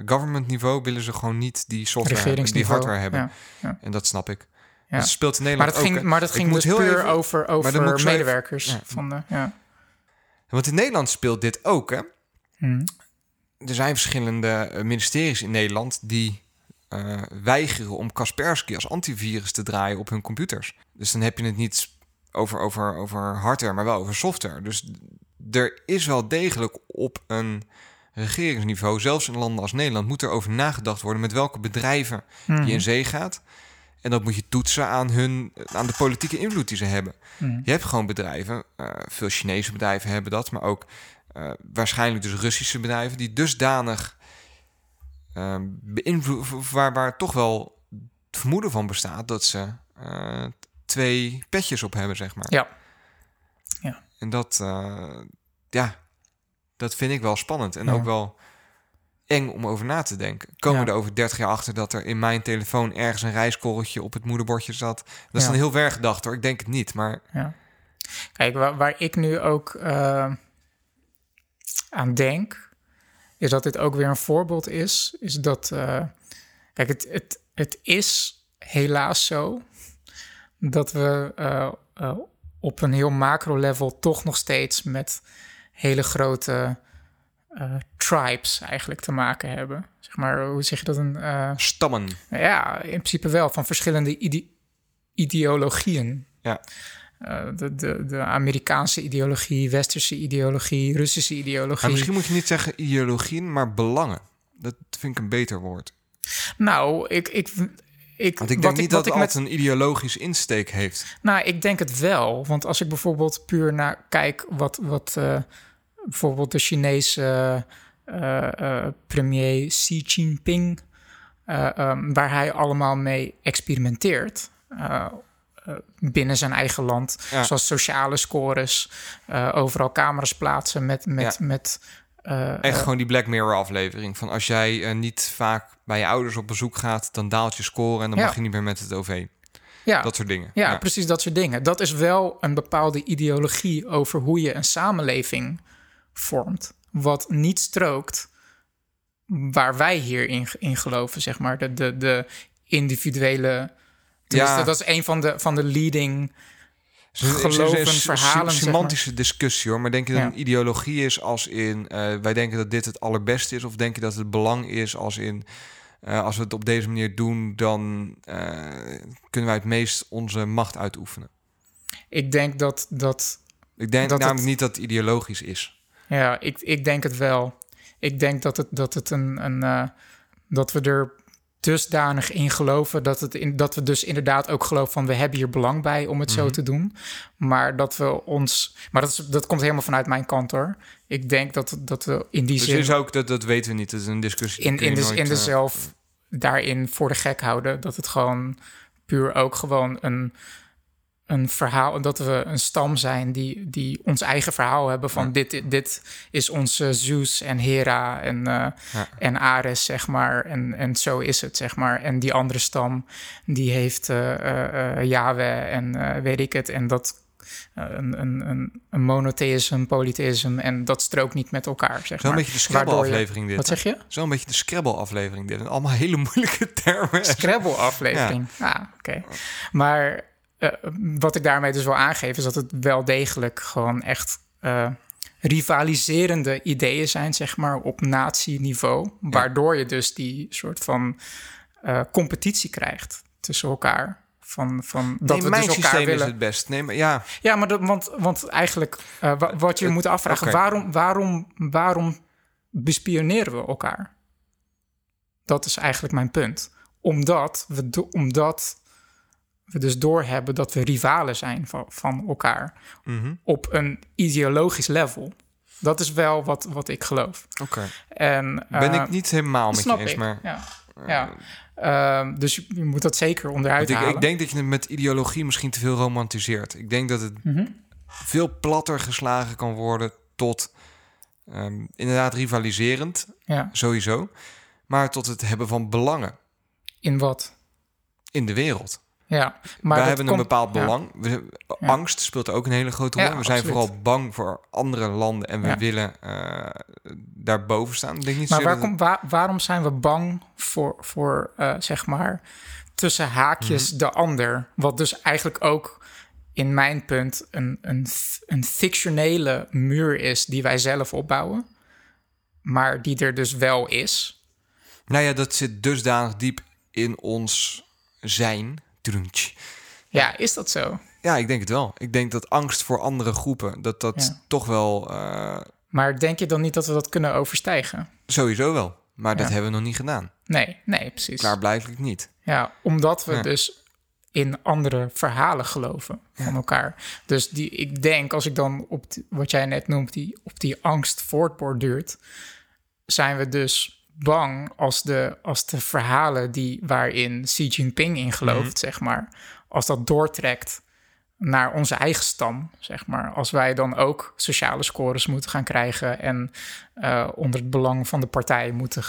government niveau willen ze gewoon niet die software, die hardware hebben. Ja, ja. En dat snap ik. Ja. Dus speelt in Nederland maar dat ging, ook, Maar dat ging dus puur even, over, over medewerkers. Even, van de, ja. Want in Nederland speelt dit ook, hè? Hmm. Er zijn verschillende eh, ministeries in Nederland die uh, weigeren om Kaspersky als antivirus te draaien op hun computers. Dus dan heb je het niet over, over, over hardware, maar wel over software. Dus er is wel degelijk op een regeringsniveau, zelfs in landen als Nederland, moet er over nagedacht worden met welke bedrijven Hmm. je in zee gaat. En dat moet je toetsen aan, hun, aan de politieke invloed die ze hebben. Hmm. Je hebt gewoon bedrijven, uh, veel Chinese bedrijven hebben dat, maar ook uh, waarschijnlijk dus Russische bedrijven, die dusdanig uh, beïnvloed, waar, waar toch wel het vermoeden van bestaat dat ze eh, twee petjes op hebben, zeg maar. Ja. En dat, eh, ja, dat vind ik wel spannend. En Ja. ook wel eng om over na te denken. Komen we Ja. er over 30 jaar achter dat er in mijn telefoon ergens een rijskorreltje op het moederbordje zat? Dat is Ja. dan heel ver gedacht hoor. Ik denk het niet. Maar Ja. Kijk, waar, waar ik nu ook eh, aan denk, is dat dit ook weer een voorbeeld is. Is dat, eh, kijk, het, het, het is helaas zo dat we eh, eh, op een heel macro-level toch nog steeds met hele grote tribes eigenlijk te maken hebben. Zeg maar, hoe zeg je dat? Een, stammen. ja, in principe wel, van verschillende ide- ideologieën. Ja. Eh, de, de, de Amerikaanse ideologie, Westerse ideologie, Russische ideologie. Maar misschien moet je niet zeggen ideologieën, maar belangen. Dat vind ik een beter woord. Nou, ik, ik, ik, Want ik denk niet dat het met, een ideologisch insteek heeft. Nou, ik denk het wel. Want als ik bijvoorbeeld puur naar kijk wat, wat eh, bijvoorbeeld de Chinese eh, premier Xi Jinping, eh, ehm, waar hij allemaal mee experimenteert. Eh, binnen zijn eigen land, Ja. zoals sociale scores, eh, overal camera's plaatsen met, met, Ja. met Echt eh, gewoon die Black Mirror aflevering. Van als jij niet vaak bij je ouders op bezoek gaat, dan daalt je score en dan mag je niet meer met het OV. ja, Dat soort dingen. Ja, precies dat soort dingen. Dat is wel een bepaalde ideologie over hoe je een samenleving vormt. Wat niet strookt waar wij hier in, in geloven, zeg maar. De, de, de individuele... Ja. Dat is een van de, van de leading... Een- geloven, een verhalen, zeg maar. semantische discussie hoor. Maar denk je dat Ja. een ideologie is als in eh, wij denken dat dit het allerbeste is? Of denk je dat het belang is als in eh, als we het op deze manier doen, dan eh, kunnen wij het meest onze macht uitoefenen? Ik denk dat... dat Ik denk Dat namelijk het- niet dat het ideologisch is. ja, ik, ik denk het wel. Ik denk dat het, dat het een... een dat we er dusdanig in geloven dat, het in, dat we dus inderdaad ook geloven van we hebben hier belang bij om het Mhm. zo te doen. Maar dat we ons. Maar dat, is, dat komt helemaal vanuit mijn kant hoor. Ik denk dat, dat we in die Dus zin. is ook dat, dat weten we niet. Dat is een discussie. in, in, de, nooit, in de eh, zelf daarin voor de gek houden. Dat het gewoon puur ook gewoon een, een verhaal. Dat we een stam zijn die, die ons eigen verhaal hebben van Ja. dit, dit is onze Zeus en Hera en, Ja. en Ares, zeg maar. En, en zo is het, zeg maar. En die andere stam, die heeft eh, Yahweh en weet ik het. En dat een, een, een, een monotheïsme, polytheïsme. En dat strookt niet met elkaar, zeg Zo'n maar. beetje de Scrabble-aflevering dit. Wat zeg je? Zo'n beetje de Scrabble-aflevering dit. En allemaal (laughs) hele moeilijke termen. Scrabble-aflevering. Ah, oké. Maar eh, wat ik daarmee dus wil aangeven... is dat het wel degelijk gewoon echt... eh, rivaliserende ideeën zijn, zeg maar, op natieniveau. Waardoor je dus die soort van eh, competitie krijgt tussen elkaar. Van, van dat nee, we mijn dus elkaar systeem willen. is het best. Nee, maar ja, Ja, maar dat, want, want eigenlijk, wa- wat je Het- moet afvragen, waarom, waarom, waarom bespioneren we elkaar? Dat is eigenlijk mijn punt. Omdat we, omdat we dus doorhebben dat we rivalen zijn van, van elkaar mhm, op een ideologisch level. Dat is wel wat, wat ik geloof. oké. En, Ben eh, ik niet helemaal met je eens, ik. maar... Ja, ja. Ehm, dus je, moet dat zeker onderuit ik, halen. ik denk dat je het met ideologie misschien te veel romantiseert. Ik denk dat het Mhm. veel platter geslagen kan worden tot ehm, inderdaad rivaliserend, ja. sowieso. Maar tot het hebben van belangen In wat? in de wereld. Ja, maar Wij hebben een komt- bepaald ja. belang. We-. Angst speelt ook een hele grote rol. Ja, we zijn absoluut. vooral bang voor andere landen en we Ja. willen eh daarboven staan. Ik denk niet Maar waar waar- waarom zijn we bang voor, voor eh, zeg maar, tussen haakjes Mhm. de ander? Wat dus eigenlijk ook in mijn punt een, een, een fictionele muur is die wij zelf opbouwen. Maar die er dus wel is. Nou ja, dat zit dusdanig diep in ons zijn. Ja, is dat zo? Ja, ik denk het wel. Ik denk dat angst voor andere groepen, dat dat Ja. toch wel eh, Maar denk je dan niet dat we dat kunnen overstijgen? sowieso wel. Maar dat hebben we nog niet gedaan. Nee, nee, precies. Klaarblijkelijk niet. Ja, omdat we Ja. dus in andere verhalen geloven van elkaar. Dus die, ik denk, als ik dan op die- wat jij net noemt, die, op die angst voortborduurt, zijn we dus bang als de, als de verhalen die, waarin Xi Jinping in gelooft, zeg maar, als dat doortrekt naar onze eigen stam, zeg maar. Als wij dan ook sociale scores moeten gaan krijgen en eh, onder het belang van de partij moeten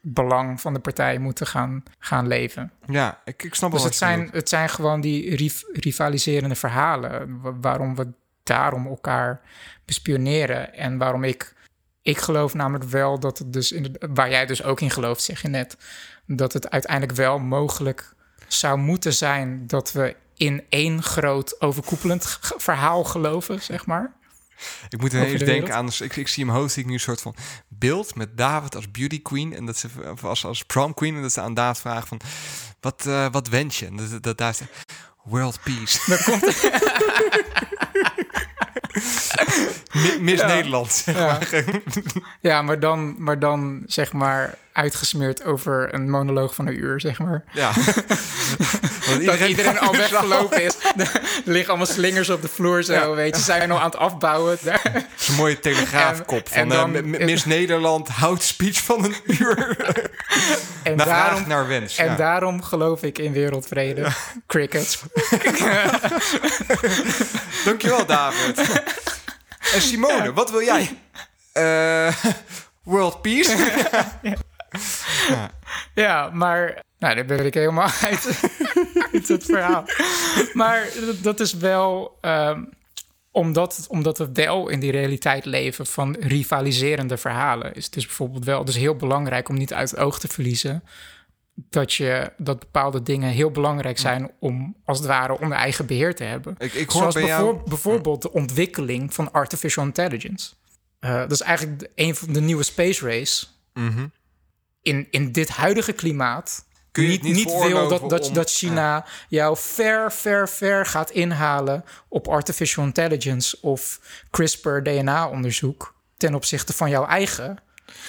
belang van de partij moeten gaan, gaan leven. Ja, ik, ik snap wel Dus wat het zijn, bedoelt. het zijn gewoon die riv- rivaliserende verhalen. wa- waarom we daarom elkaar bespioneren. En waarom ik... Ik geloof namelijk wel dat het dus... In de, waar jij dus ook in gelooft, zeg je net... dat het uiteindelijk wel mogelijk zou moeten zijn... dat we in één groot overkoepelend verhaal geloven, zeg maar. Ik moet de denken aan... Ik, ik zie hem zie ik nu een soort van beeld met David als beauty queen. En dat ze als, als prom queen. En dat ze aan David vragen van... Wat, eh, wat wens je? En dat, dat daar zegt... World peace. Komt (laughs) (laughs) Mi- Miss Ja. Nederland. zeg Ja. maar. Ja, maar dan, maar dan zeg maar uitgesmeerd over een monoloog van een uur, zeg maar. Ja. (laughs) Dat iedereen al (laughs) gaat- weggelopen is. Er liggen allemaal slingers op de vloer zo, Ja. weet je. Ze zijn nog aan het afbouwen. Zo'n mooie telegraafkop En- van en dan- eh, M- Miss Nederland houdt speech van een uur. En naar daarom, naar wens. en daarom geloof ik in wereldvrede. Cricket. Dankjewel, David. En Simone, wat wil jij? Eh, world peace? Ja, maar... Nou, daar ben ik helemaal uit, uit het verhaal. Maar dat- is wel... ehm, omdat, omdat we wel in die realiteit leven van rivaliserende verhalen... is het dus bijvoorbeeld wel dus heel belangrijk om niet uit het oog te verliezen... dat, je, dat bepaalde dingen heel belangrijk zijn om als het ware onder eigen beheer te hebben. ik, ik hoor Zoals bij jou... bijvoor- bijvoorbeeld de ontwikkeling van artificial intelligence. Eh, dat is eigenlijk een van de nieuwe space race. Mhm. In, in dit huidige klimaat. Kun je niet, niet niet wil dat, dat, om- dat China jou ver, ver, ver gaat inhalen op artificial intelligence of CRISPR-DNA-onderzoek ten opzichte van jouw eigen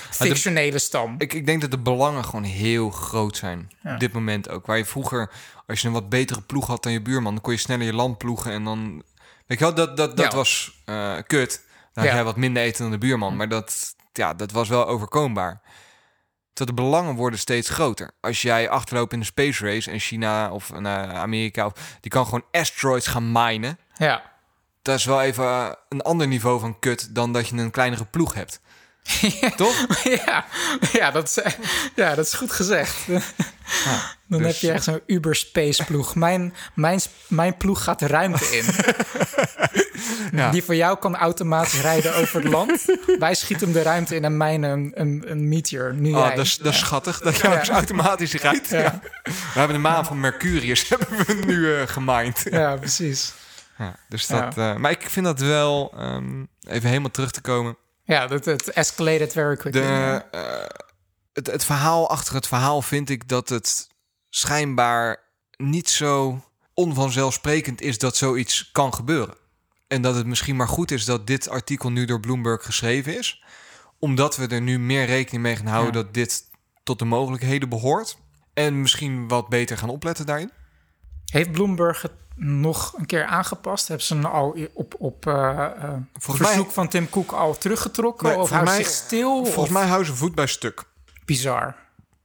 fictionele stam. Ik, ik denk dat de belangen gewoon heel groot zijn. Op dit moment ook. Waar je vroeger, als je een wat betere ploeg had dan je buurman, dan kon je sneller je land ploegen. En dan. Weet je wel, dat, dat, dat Ja. was eh, kut. Dan had jij wat minder eten dan de buurman. Maar dat, ja, dat was wel overkombaar. Dat de belangen worden steeds groter. Als jij achterloopt in de space race en China of eh, Amerika, of, die kan gewoon asteroids gaan minen. Ja. Dat is wel even een ander niveau van kut dan dat je een kleinere ploeg hebt. (laughs) Toch? ja, ja, dat is, ja, dat is goed gezegd. (laughs) Dan dus- heb je echt zo'n Uber-space ploeg. Mijn, mijn, mijn ploeg gaat de ruimte in. Ja. Die voor jou kan automatisch rijden over het land. Wij schieten hem de ruimte in en mijnen een, een, een meteor. Nu Oh, jij. dat is, dat is schattig. Dat je ook automatisch rijdt. Ja. We hebben de maan van Mercurius (laughs) hebben we nu eh gemined. Ja, precies. Ja, dus dat, eh, maar ik vind dat wel, ehm, even helemaal terug te komen. Ja, dat het escalated very quickly. De, eh, het, het verhaal achter het verhaal vind ik dat het schijnbaar niet zo onvanzelfsprekend is dat zoiets kan gebeuren. En dat het misschien maar goed is dat dit artikel nu door Bloomberg geschreven is. Omdat we er nu meer rekening mee gaan houden Ja. dat dit tot de mogelijkheden behoort. En misschien wat beter gaan opletten daarin. Heeft Bloomberg het nog een keer aangepast? Hebben ze hem al op, op Volgens verzoek mij- van Tim Cook al teruggetrokken? Nee, of volgens houdt mij- zich stil? Volgens of mij houden ze voet bij stuk. bizar?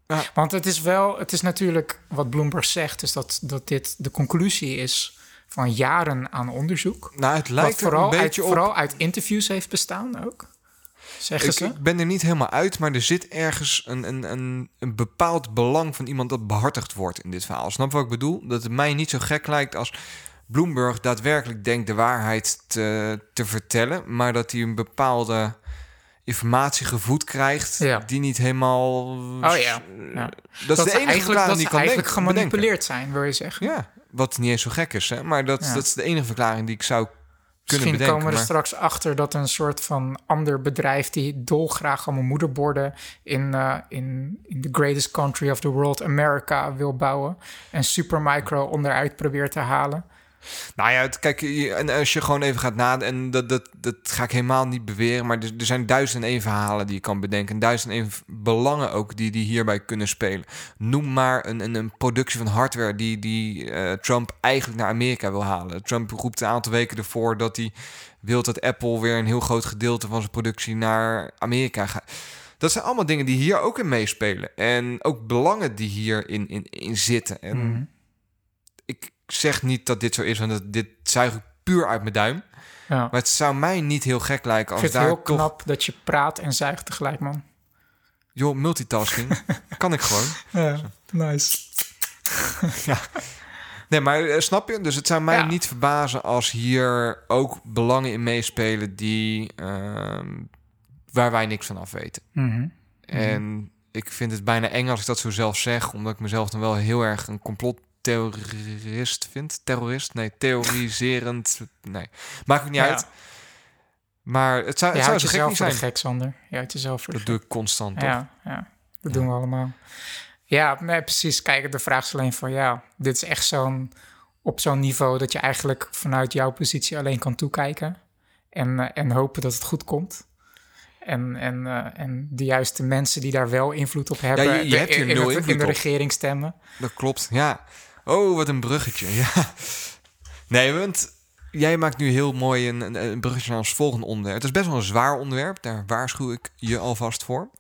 Ja. Want het is wel, het is natuurlijk wat Bloomberg zegt, is dat, dat dit de conclusie is van jaren aan onderzoek. Nou, het Wat lijkt er vooral, een uit, beetje op. vooral uit interviews heeft bestaan ook. Zeggen Ik, ze? ik ben er niet helemaal uit, maar er zit ergens een, een, een, een bepaald belang van iemand dat behartigd wordt in dit verhaal. Snap wat ik bedoel? Dat het mij niet zo gek lijkt als Bloomberg daadwerkelijk denkt de waarheid te, te vertellen, maar dat hij een bepaalde informatie gevoed krijgt Ja. die niet helemaal. Oh ja. ja. Dat, is de enige verklaring dat die kan eigenlijk bedenken. gemanipuleerd zijn, wil je zeggen. Ja, wat niet eens zo gek is, hè? maar dat, Ja. dat is de enige verklaring die ik zou kunnen Misschien bedenken. komen we er maar- straks achter dat een soort van ander bedrijf die dolgraag allemaal moederborden in, eh, in, in the greatest country of the world, America, wil bouwen. En Supermicro onderuit probeert te halen. Nou ja, kijk, en als je gewoon even gaat nadenken, en dat, dat, dat ga ik helemaal niet beweren, maar er, zijn duizend en één verhalen die je kan bedenken. En duizend en één belangen ook die, die hierbij kunnen spelen. Noem maar een, een, een productie van hardware die, die eh, Trump eigenlijk naar Amerika wil halen. Trump roept een aantal weken ervoor dat hij wil dat Apple weer een heel groot gedeelte van zijn productie naar Amerika gaat. Dat zijn allemaal dingen die hier ook in meespelen. En ook belangen die hierin in, in zitten. En Mhm. Zeg niet dat dit zo is, want dit zuig ik puur uit mijn duim. Ja. Maar het zou mij niet heel gek lijken Ik als vind het daar heel toch... knap dat je praat en zuigt tegelijk, man. Joh, multitasking. (laughs) kan ik gewoon. Ja, nice. (laughs) Nee, maar eh, snap je? Dus het zou mij Ja. niet verbazen als hier ook belangen in meespelen die ehm, waar wij niks van af weten. Mhm. En ik vind het bijna eng als ik dat zo zelf zeg, omdat ik mezelf dan wel heel erg een complottheorist vind. Terrorist? Nee, theoriserend. Nee, maakt niet Ja. uit. Maar het zou, Je het zou zo gek niet zijn. gek, Sander. Je houdt jezelf voor de Dat doe ik constant, toch? Ja, ja dat doen we allemaal. Ja, nee, precies. Kijk, de vraag is alleen van ja, dit is echt zo'n op zo'n niveau dat je eigenlijk vanuit jouw positie alleen kan toekijken en, eh, en hopen dat het goed komt. En, en, eh, en de juiste mensen die daar wel invloed op hebben, je- je de- hebt hier in, nul de, invloed in de regering stemmen. Dat klopt, ja. Oh, wat een bruggetje, ja. Nee, want jij maakt nu heel mooi een, een, een bruggetje naar ons volgende onderwerp. Het is best wel een zwaar onderwerp, daar waarschuw ik je alvast voor.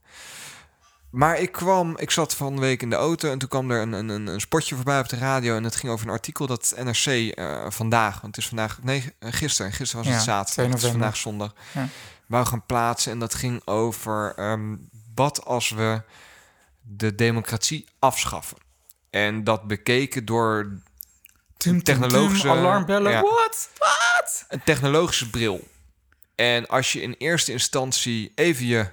Maar ik kwam, ik zat van de week in de auto en toen kwam er een, een, een spotje voorbij op de radio. En het ging over een artikel dat NRC eh, vandaag, want het is vandaag, nee, eh, gisteren, gisteren was het Ja, zaterdag, 2 het is vandaag zondag, Ja. wou gaan plaatsen. En dat ging over ehm, wat als we de democratie afschaffen. En dat bekeken door Tum, technologische- tum, alarmbellen. ja. Een technologische bril. En als je in eerste instantie even je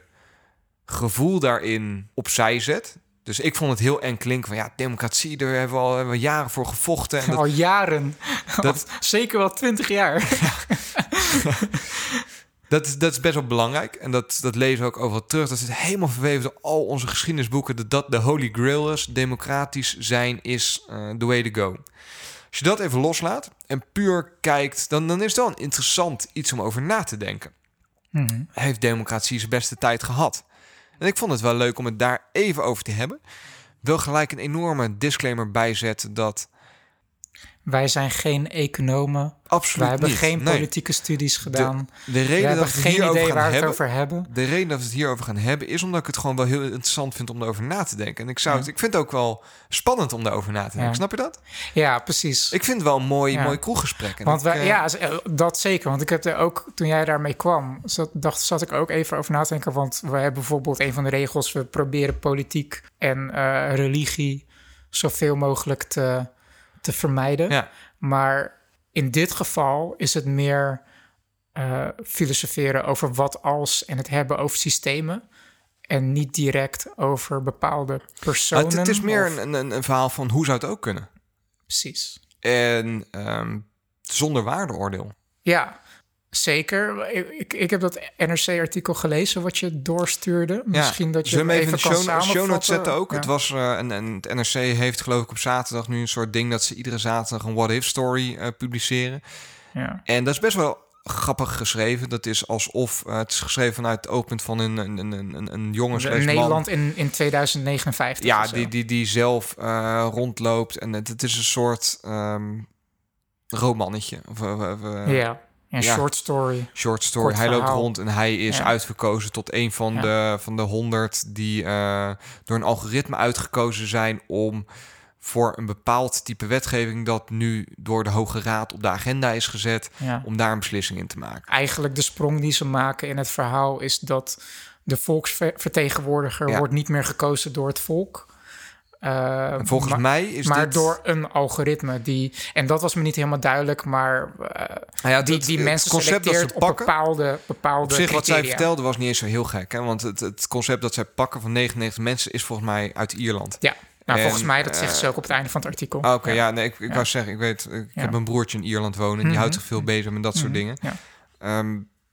gevoel daarin opzij zet. Dus ik vond het heel eng klinken van ja, democratie, daar hebben we al hebben we jaren voor gevochten. En (laughs) dat, Al jaren. Dat- (laughs) Zeker wel twintig jaar. (laughs) dat, is, dat is best wel belangrijk. En dat, dat lezen we ook overal terug. Dat zit helemaal verweven door al onze geschiedenisboeken. Dat dat de holy grail is. Democratisch zijn is eh the way to go. Als je dat even loslaat en puur kijkt, dan, dan is het wel een interessant iets om over na te denken. Mhm. heeft democratie zijn beste tijd gehad. En ik vond het wel leuk om het daar even over te hebben. Wil gelijk een enorme disclaimer bijzetten dat Wij zijn geen economen. absoluut Wij hebben niet. geen Nee, politieke studies gedaan. de We reden dat we het geen idee waar we het hebben, over hebben. de reden dat we het hierover gaan hebben is omdat ik het gewoon wel heel interessant vind om erover na te denken. En ik zou het, ik vind het ook wel spannend om daarover na te denken. Ja. Snap je dat? Ja, precies. Ik vind het wel een mooi, Ja. mooi kroeggesprek. En Want wij, eh, ja, eh, dat zeker. Want ik heb er ook, toen jij daarmee kwam, zat, dacht, zat ik ook even over na te denken. Want we hebben bijvoorbeeld een van de regels, we proberen politiek en eh, religie zoveel mogelijk te, te vermijden. Ja. Maar in dit geval is het meer eh, filosoferen over wat als en het hebben over systemen. En niet direct over bepaalde personen. het, het is meer of- een, een, een verhaal van hoe zou het ook kunnen. Precies. En ehm, zonder waardeoordeel. Ja, zeker. Ik, ik, heb dat NRC-artikel gelezen wat je doorstuurde. Misschien dat je hem even, even kan show, samenvatten? zetten ook? Ja. Het was, eh, en, en het NRC heeft geloof ik op zaterdag nu een soort ding... dat ze iedere zaterdag een what-if story eh, publiceren. Ja. En dat is best wel grappig geschreven. Dat is alsof eh, het is geschreven vanuit het oogpunt van een, een, een, een, een jongen. Nederland in, in 2059 Ja, of zo. die, die, die zelf rondloopt. En het, het is een soort ehm, romannetje. Of, of- of, ja, ja. short story. short story. Kort hij loopt rond en hij is Ja. uitgekozen tot een van Ja. de van de honderd die eh, door een algoritme uitgekozen zijn om voor een bepaald type wetgeving dat nu door de Hoge Raad op de agenda is gezet, om daar een beslissing in te maken. Eigenlijk de sprong die ze maken in het verhaal is dat de volksvertegenwoordiger wordt niet meer gekozen door het volk. Uh, En volgens maar, mij is maar dit... door een algoritme die en dat was me niet helemaal duidelijk, maar uh, Nou ja, die, het- die het mensen concept dat ze selecteert op pakken- bepaalde bepaalde Op zich, wat zij vertelde was niet eens zo heel gek. Hè? Want het, het concept dat zij pakken van 99 mensen is volgens mij uit Ierland. Ja, nou, En, volgens mij, dat zegt eh, ze ook op het einde van het artikel. Ah, Oké, ja. nee, ik, ik wou zeggen, ik weet, ik Ja. heb een broertje in Ierland wonen. En die Mhm. houdt zich veel bezig met dat soort Mhm, dingen. Ja.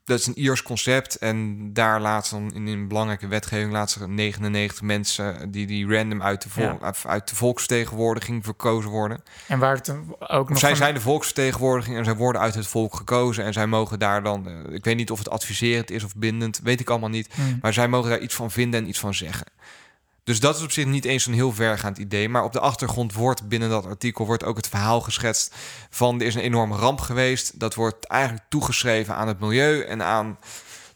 Dat is een Iers concept. En daar laat dan in een belangrijke wetgeving laat ze 99 mensen die, die random uit de, vol, Ja. uit- de volksvertegenwoordiging verkozen worden. En waar het ook nog zij van- zijn de volksvertegenwoordiging en zij worden uit het volk gekozen. En zij mogen daar dan, eh, ik weet niet of het adviserend is of bindend, weet ik allemaal niet. Hmm. Maar zij mogen daar iets van vinden en iets van zeggen. Dus dat is op zich niet eens een heel vergaand idee. Maar op de achtergrond wordt binnen dat artikel wordt ook het verhaal geschetst van er is een enorme ramp geweest. Dat wordt eigenlijk toegeschreven aan het milieu en aan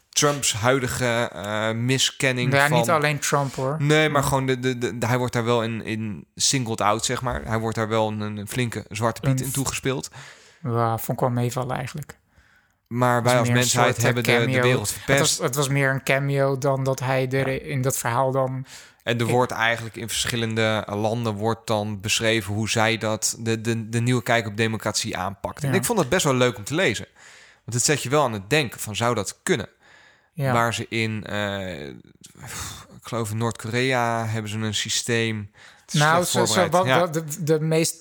Trumps huidige eh, miskenning Ja, van... niet alleen Trump hoor. Nee, maar gewoon de, de, de, hij wordt daar wel in, in singled out, zeg maar. Hij wordt daar wel een, een flinke zwarte piet Een- in toegespeeld. Ja, vond ik wel meevallen eigenlijk. Maar wij als mensheid eh, hebben de, de wereld Het verpest. was, het was meer een cameo dan dat hij er in dat verhaal dan... En er wordt eigenlijk in verschillende landen wordt dan beschreven hoe zij dat, de, de, de nieuwe kijk op democratie aanpakt. En ik vond dat best wel leuk om te lezen. Want het zet je wel aan het denken van zou dat kunnen? Ja, Waar ze in, eh, ik geloof in Noord-Korea hebben ze een systeem. Het nou, zo, zo, voorbereid. wat, Ja. wat de, de meest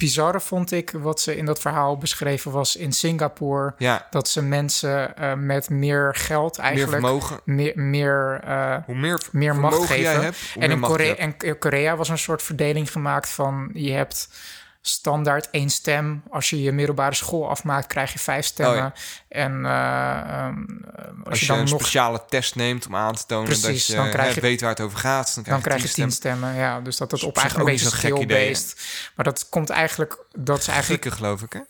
bizarre vond ik, wat ze in dat verhaal beschreven was in Singapore... ja, dat ze mensen eh, met meer geld meer eigenlijk... vermogen. meer, meer, eh, Hoe meer, meer macht geven. hebt, en meer in Korea, en in Korea was een soort verdeling gemaakt van... je hebt standaard één stem. Als je je middelbare school afmaakt, krijg je vijf stemmen. Oh ja. En eh, ehm, als, Als je je, dan een nog... speciale test neemt om aan te tonen Precies, dat je, dan krijg je- weet waar het over gaat, dan krijg, Dan krijg je tien stemmen. stemmen, ja. Dus dat is op eigenlijk een beetje idee, skill-based. Maar dat komt eigenlijk... Dat is eigenlijk Grieken, geloof ik, hè?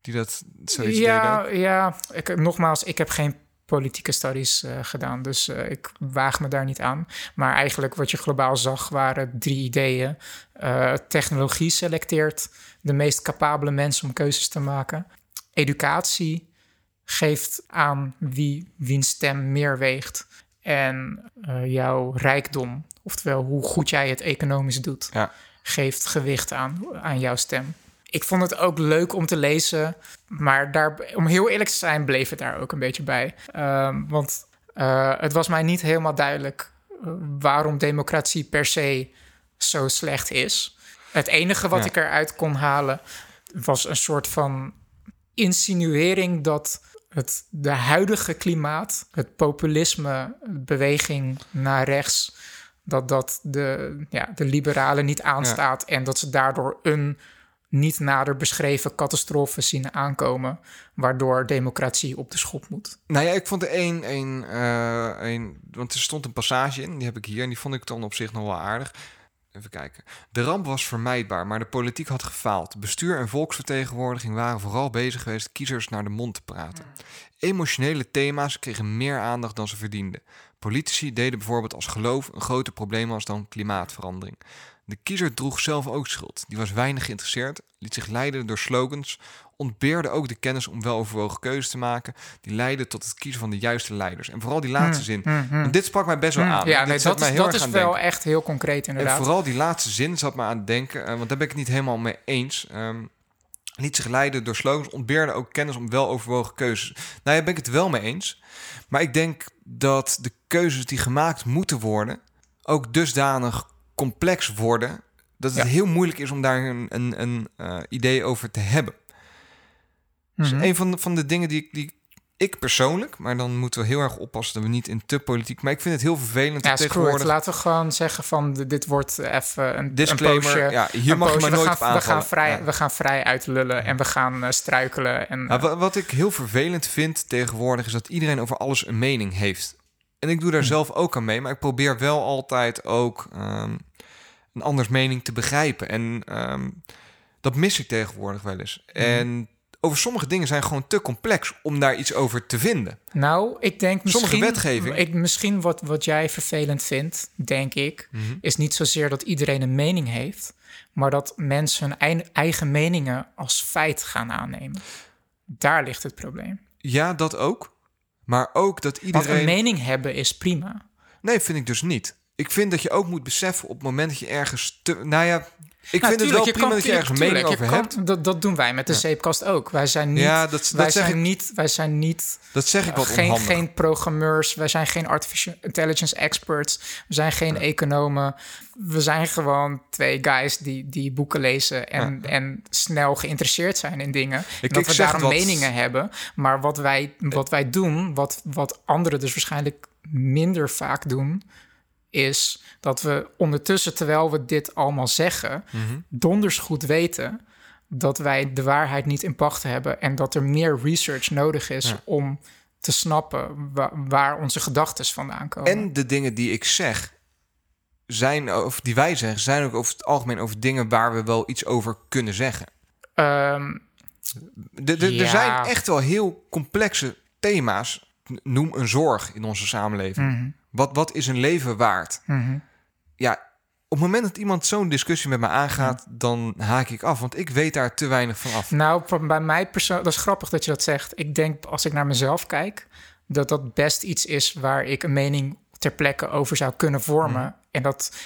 Die dat zoiets deden. ja, ja ik, nogmaals, ik heb geen politieke studies eh, gedaan, dus eh, ik waag me daar niet aan. Maar eigenlijk wat je globaal zag waren drie ideeën. Eh, technologie selecteert de meest capabele mensen om keuzes te maken. Educatie geeft aan wie wiens stem meer weegt. En jouw rijkdom, oftewel hoe goed jij het economisch doet, Ja. geeft gewicht aan, aan jouw stem. Ik vond het ook leuk om te lezen, maar daar, om heel eerlijk te zijn, bleef het daar ook een beetje bij. Ehm, want eh, het was mij niet helemaal duidelijk eh, waarom democratie per se zo slecht is. Het enige wat Ja. ik eruit kon halen was een soort van insinuering dat het de huidige klimaat, het populisme, beweging naar rechts, dat dat de, ja, de liberalen niet aanstaat en dat ze daardoor een niet nader beschreven catastrofe zien aankomen, waardoor democratie op de schop moet. Nou ja, ik vond er één, één, eh, één... Want er stond een passage in, die heb ik hier... en die vond ik dan op zich nog wel aardig. Even kijken. De ramp was vermijdbaar, maar de politiek had gefaald. Bestuur en volksvertegenwoordiging waren vooral bezig geweest... kiezers naar de mond te praten. Emotionele thema's kregen meer aandacht dan ze verdienden. Politici deden bijvoorbeeld als geloof een groter probleem als dan klimaatverandering. De kiezer droeg zelf ook schuld. Die was weinig geïnteresseerd, liet zich leiden door slogans, ontbeerde ook de kennis om weloverwogen keuzes te maken, die leidden tot het kiezen van de juiste leiders. En vooral die laatste zin. Want dit sprak mij best wel aan. Hmm, ja, nee, dat is, dat is wel denken. echt heel concreet En inderdaad. vooral die laatste zin zat me aan het denken, eh, want daar ben ik het niet helemaal mee eens. Ehm, liet zich leiden door slogans, ontbeerde ook kennis om weloverwogen keuzes. Nou ja, daar ben ik het wel mee eens. Maar ik denk dat de keuzes die gemaakt moeten worden, ook dusdanig complex worden, dat het Ja. heel moeilijk is om daar een, een, een eh, idee over te hebben. Dus Mhm. een van de, van de dingen die, ik- die ik persoonlijk, maar dan moeten we heel erg oppassen dat we niet in te politiek. Maar ik vind het heel vervelend Ja, tegenwoordig. Laten we gewoon zeggen van dit wordt even een Disclaimer, Een poosje, ja, hier mag je maar nooit op gaan, we gaan vrij, Ja. We gaan vrij uitlullen en we gaan eh, struikelen. En, Nou, wa- wat ik heel vervelend vind tegenwoordig is dat iedereen over alles een mening heeft. En ik doe daar zelf ook aan mee, maar ik probeer wel altijd ook ehm, een anders mening te begrijpen. En ehm, dat mis ik tegenwoordig wel eens. En over sommige dingen zijn gewoon te complex om daar iets over te vinden. Nou, ik denk Sommige misschien... wetgeving- Ik, misschien wat, wat jij vervelend vindt, denk ik... Mhm. is niet zozeer dat iedereen een mening heeft... maar dat mensen hun ei- eigen meningen als feit gaan aannemen. Daar ligt het probleem. Ja, dat ook. Maar ook dat Want een iedereen. mening hebben is prima. Nee, vind ik dus niet. Ik vind dat je ook moet beseffen op het moment dat je ergens te. Nou ja, ik Nou, vind het tuurlijk, wel prima kan- dat je ergens mening tuurlijk, over hebt. Dat, dat doen wij met de zeepkast ook. Wij zijn niet... Ja, dat- wij, dat zijn ik- niet wij zijn niet... Dat zeg ik wat geen, onhandig. geen programmeurs, wij zijn geen artificial intelligence experts, we zijn geen economen. We zijn gewoon twee guys die, die boeken lezen en, en snel geïnteresseerd zijn in dingen. Ik- dat ik we daarom wat- meningen hebben. Maar wat wij, wat wij doen, wat, wat anderen dus waarschijnlijk minder vaak doen, is dat we ondertussen, terwijl we dit allemaal zeggen, Mhm. donders goed weten dat wij de waarheid niet in pacht hebben en dat er meer research nodig is Ja. om te snappen wa- waar onze gedachten vandaan komen. En de dingen die ik zeg, zijn, of die wij zeggen, zijn ook over het algemeen over dingen waar we wel iets over kunnen zeggen. Ehm, De, de, Ja. Er zijn echt wel heel complexe thema's noem een zorg in onze samenleving. Mhm. Wat, wat is een leven waard? Mhm. Ja, op het moment dat iemand zo'n discussie met me aangaat, dan haak ik af, want ik weet daar te weinig van af. Nou, bij mij persoonlijk, dat is grappig dat je dat zegt. Ik denk, als ik naar mezelf kijk, dat dat best iets is waar ik een mening ter plekke over zou kunnen vormen. Mhm. En dat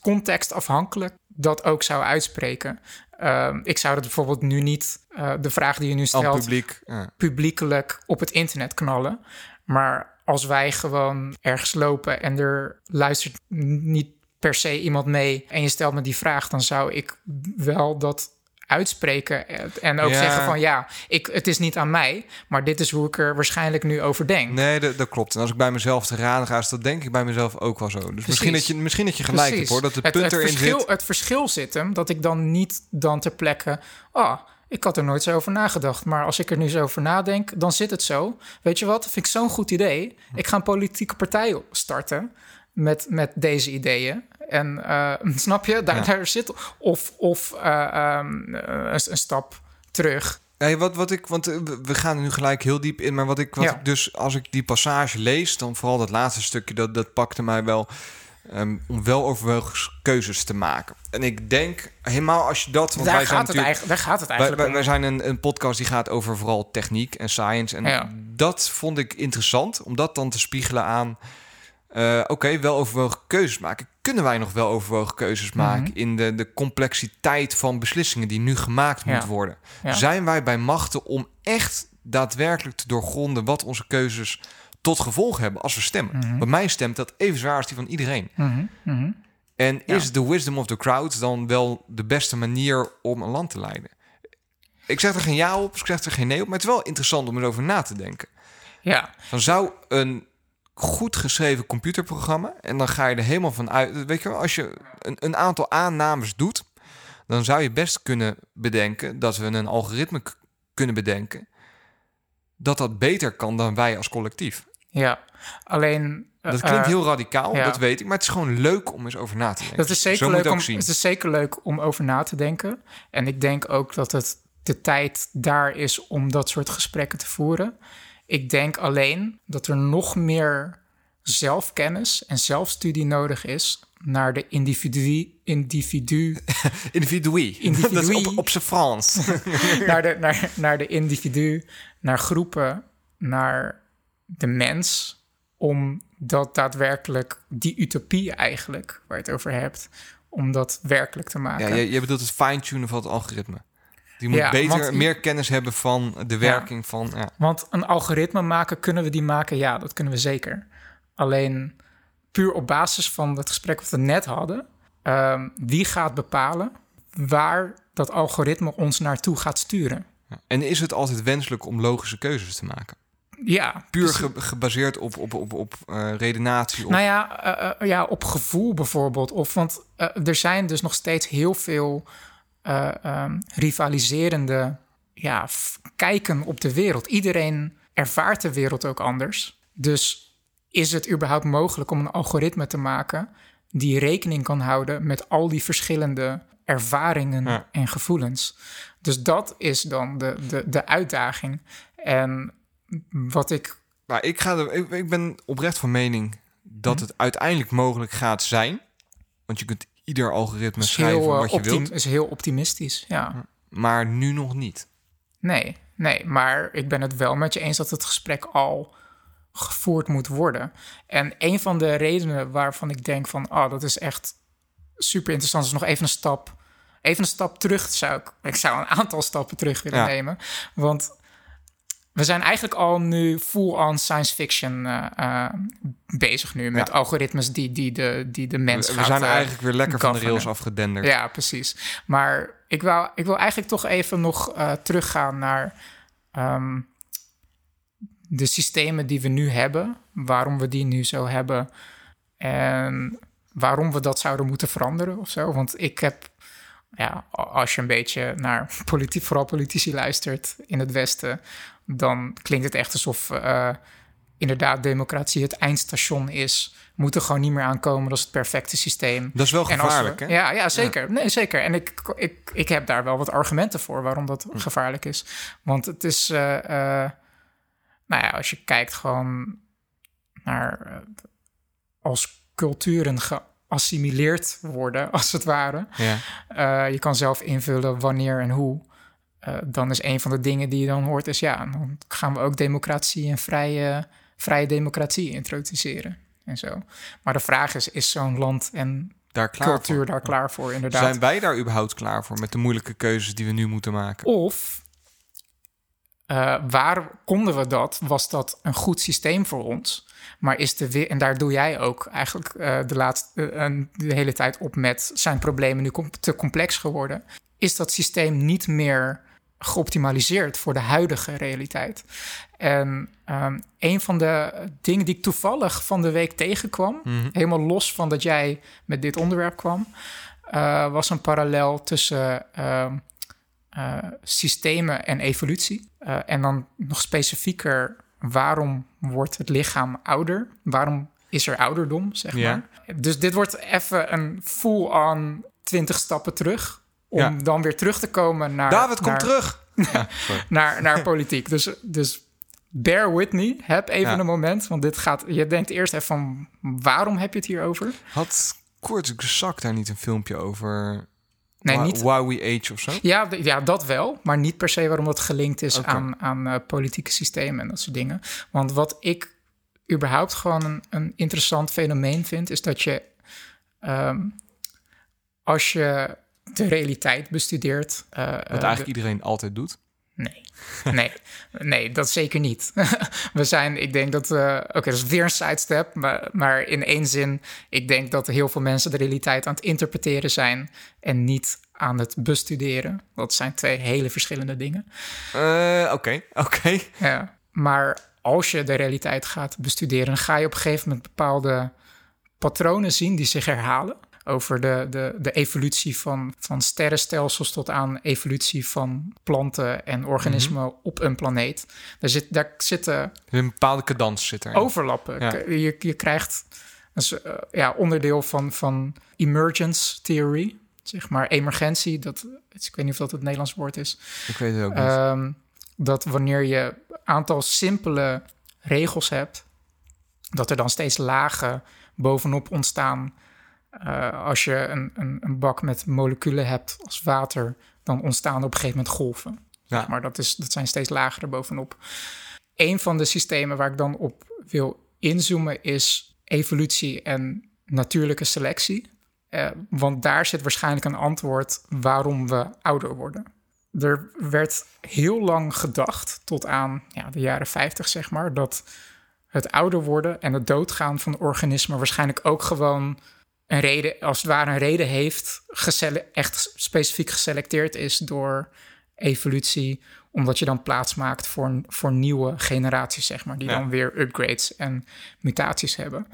contextafhankelijk dat ook zou uitspreken. Ehm, ik zou dat bijvoorbeeld nu niet, eh, de vraag die je nu stelt, publiek. ja. publiekelijk op het internet knallen. Maar als wij gewoon ergens lopen en er luistert niet per se iemand mee en je stelt me die vraag, dan zou ik wel dat uitspreken en ook Ja. zeggen van ja, ik, het is niet aan mij, maar dit is hoe ik er waarschijnlijk nu over denk. Nee, dat, dat klopt. En als ik bij mezelf te raden ga, is dat denk ik bij mezelf ook wel zo. Dus misschien dat, je, misschien dat je gelijk hebt hoor, dat het, punt het, erin verschil, zit. Het verschil zit hem dat ik dan niet dan ter plekke... Oh, ik had er nooit zo over nagedacht. Maar als ik er nu zo over nadenk, dan zit het zo. Weet je wat, dat vind ik zo'n goed idee. Ik ga een politieke partij starten met, met deze ideeën. En eh, (laughs) snap je, daar, Ja. daar zit... Of, of eh, ehm, eh, een, een stap terug. Hey, wat, wat ik, want eh, we- we gaan er nu gelijk heel diep in, maar wat ik, wat Ja. ik dus als ik die passage lees, dan vooral dat laatste stukje, dat, dat pakte mij wel ehm, om wel overwogen keuzes te maken. En ik denk helemaal als je dat, want Daar wij zijn gaat, het natuurlijk, eigenlijk, daar gaat het eigenlijk wij, zijn een, een podcast die gaat over vooral techniek en science en Ja. dat vond ik interessant om dat dan te spiegelen aan. eh, Oké, wel overwogen keuzes maken. Kunnen wij nog wel overwogen keuzes Mhm. maken in de, de complexiteit van beslissingen die nu gemaakt Ja. moeten worden? Ja. Zijn wij bij machten om echt daadwerkelijk te doorgronden wat onze keuzes tot gevolg hebben als we stemmen? Mhm. Bij mij stemt dat even zwaar als die van iedereen. Mhm, mhm. En Ja. is de wisdom of the crowd dan wel de beste manier om een land te leiden? Ik zeg er geen ja op, ik zeg er geen nee op, maar het is wel interessant om erover na te denken. Ja, Dan zou een goed geschreven computerprogramma, en dan ga je er helemaal van uit, weet je wel, als je een, een aantal aannames doet, dan zou je best kunnen bedenken dat we een algoritme kunnen bedenken dat dat beter kan dan wij als collectief. Ja. Alleen... eh, Dat klinkt eh, heel radicaal, ja. dat weet ik, maar het is gewoon leuk om eens over na te denken. Dat is zeker Zo leuk om, zien. het is zeker leuk om over na te denken. En ik denk ook dat het de tijd daar is om dat soort gesprekken te voeren. Ik denk alleen dat er nog meer zelfkennis en zelfstudie nodig is naar de individu, individu (laughs) Individui. (laughs) Individui. Dat is op, op zijn Frans. (laughs) naar, de, naar, naar de individu, naar groepen, naar de mens, om dat daadwerkelijk, die utopie eigenlijk, waar je het over hebt, om dat werkelijk te maken. Ja, je, je bedoelt het fine-tunen van het algoritme. Die moet Ja, beter, want- meer kennis hebben van de werking van... Ja. Want een algoritme maken, kunnen we die maken? Ja, dat kunnen we zeker. Alleen puur op basis van het gesprek wat we net hadden, ehm, wie gaat bepalen waar dat algoritme ons naartoe gaat sturen? En is het altijd wenselijk om logische keuzes te maken? Ja, Puur ge- gebaseerd op, op, op, op eh, redenatie? Op... Nou ja, eh, eh, ja, op gevoel bijvoorbeeld. Of, want er zijn dus nog steeds heel veel eh, ehm, rivaliserende ja, kijken op de wereld. Iedereen ervaart de wereld ook anders. Dus is het überhaupt mogelijk om een algoritme te maken die rekening kan houden met al die verschillende ervaringen Ja. en gevoelens? Dus dat is dan de, de, de uitdaging. En wat ik Nou, ik, ga er, ik, ik ben oprecht van mening dat het uiteindelijk mogelijk gaat zijn. Want je kunt ieder algoritme schrijven heel, eh, wat je wilt. is heel optimistisch. Ja. Maar nu nog niet. Nee, nee, maar ik ben het wel met je eens dat het gesprek al gevoerd moet worden. En een van de redenen waarvan ik denk van, oh, dat is echt super interessant, is nog even een stap, even een stap terug zou ik, ik zou een aantal stappen terug willen Ja. nemen, want we zijn eigenlijk al nu full-on science fiction eh, eh, bezig nu met Ja. algoritmes die, die, de, die de mens We, we gaat, zijn eh, eigenlijk weer lekker van de rails afgedenderd. Ja, precies. Maar ik wil, ik wil eigenlijk toch even nog teruggaan naar ehm, de systemen die we nu hebben, waarom we die nu zo hebben en waarom we dat zouden moeten veranderen of zo. Want ik heb, ja, als je een beetje naar (laughs) politiek, vooral politici luistert in het Westen, dan klinkt het echt alsof eh, inderdaad democratie het eindstation is. Moet er gewoon niet meer aankomen, dat is het perfecte systeem. Dat is wel we- gevaarlijk, hè? Ja, ja zeker. Nee, zeker. En ik, ik, ik heb daar wel wat argumenten voor waarom dat Hm. gevaarlijk is. Want het is. eh, eh, nou ja, als je kijkt gewoon naar als culturen geassimileerd worden, (laughs) als het ware. Ja. Je kan zelf invullen wanneer en hoe. Eh, dan is een van de dingen die je dan hoort, is ja, dan gaan we ook democratie en vrije, vrije democratie introduceren en zo. Maar de vraag is, is zo'n land en Daar cultuur voor. daar klaar voor, inderdaad? Zijn wij daar überhaupt klaar voor met de moeilijke keuzes die we nu moeten maken? Of eh, waar konden we dat? Was dat een goed systeem voor ons? Maar is de en daar doe jij ook eigenlijk eh, de, laatste, de hele tijd op met zijn problemen nu com- te complex geworden? Is dat systeem niet meer geoptimaliseerd voor de huidige realiteit? En ehm, een van de dingen die ik toevallig van de week tegenkwam, helemaal los van dat jij met dit onderwerp kwam, eh, was een parallel tussen ehm, eh, systemen en evolutie. Eh, en dan nog specifieker, waarom wordt het lichaam ouder? Waarom is er ouderdom, zeg maar? Dus dit wordt even een full-on 20 stappen terug. Om Ja. dan weer terug te komen naar... David, kom naar, terug! (laughs) Naar, naar politiek. Dus, dus bear with me. Heb even Ja. een moment. Want dit gaat... Je denkt eerst even van... Waarom heb je het hier over? Had Kort Zak daar niet een filmpje over? Nee, Why, niet... Why We Age of zo? Ja, ja, dat wel. Maar niet per se waarom dat gelinkt is aan, aan eh, politieke systemen en dat soort dingen. Want wat ik überhaupt gewoon een, een interessant fenomeen vind, is dat je ehm, als je de realiteit bestudeert. eh, Wat eh, eigenlijk de- iedereen altijd doet. Nee, nee, nee, dat zeker niet. (laughs) We zijn, ik denk dat, eh, oké, dat is weer een sidestep, maar, maar in één zin, ik denk dat heel veel mensen de realiteit aan het interpreteren zijn en niet aan het bestuderen. Dat zijn twee hele verschillende dingen. Oké, oké. Ja. Maar als je de realiteit gaat bestuderen, ga je op een gegeven moment bepaalde patronen zien die zich herhalen. Over de, de, de evolutie van, van sterrenstelsels tot aan evolutie van planten en organismen op een planeet. Daar, zit, daar zitten Een bepaalde cadans zit er. overlappen. Ja. Je, je krijgt eh, ja, onderdeel van, van emergence theory, zeg maar emergentie. Dat, ik weet niet of dat het Nederlands woord is. Ik weet het ook niet. Ehm, dat wanneer je een aantal simpele regels hebt, dat er dan steeds lagen bovenop ontstaan. Eh, als je een, een, een bak met moleculen hebt als water, dan ontstaan op een gegeven moment golven. Ja. Maar dat, is, dat zijn steeds lager erbovenop. Een van de systemen waar ik dan op wil inzoomen is evolutie en natuurlijke selectie. Eh, want daar zit waarschijnlijk een antwoord waarom we ouder worden. Er werd heel lang gedacht, tot aan ja, de jaren 50 zeg maar, dat het ouder worden en het doodgaan van organismen waarschijnlijk ook gewoon een reden, als het ware een reden heeft, echt specifiek geselecteerd is door evolutie, omdat je dan plaats maakt voor, voor nieuwe generaties, zeg maar, die Ja. dan weer upgrades en mutaties hebben.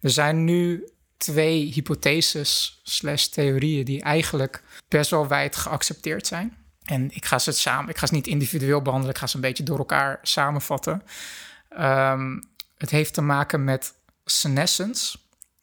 Er zijn nu twee hypotheses slash theorieën die eigenlijk best wel wijd geaccepteerd zijn. En ik ga ze samen, ik ga ze niet individueel behandelen, ik ga ze een beetje door elkaar samenvatten. Ehm, het heeft te maken met senescence.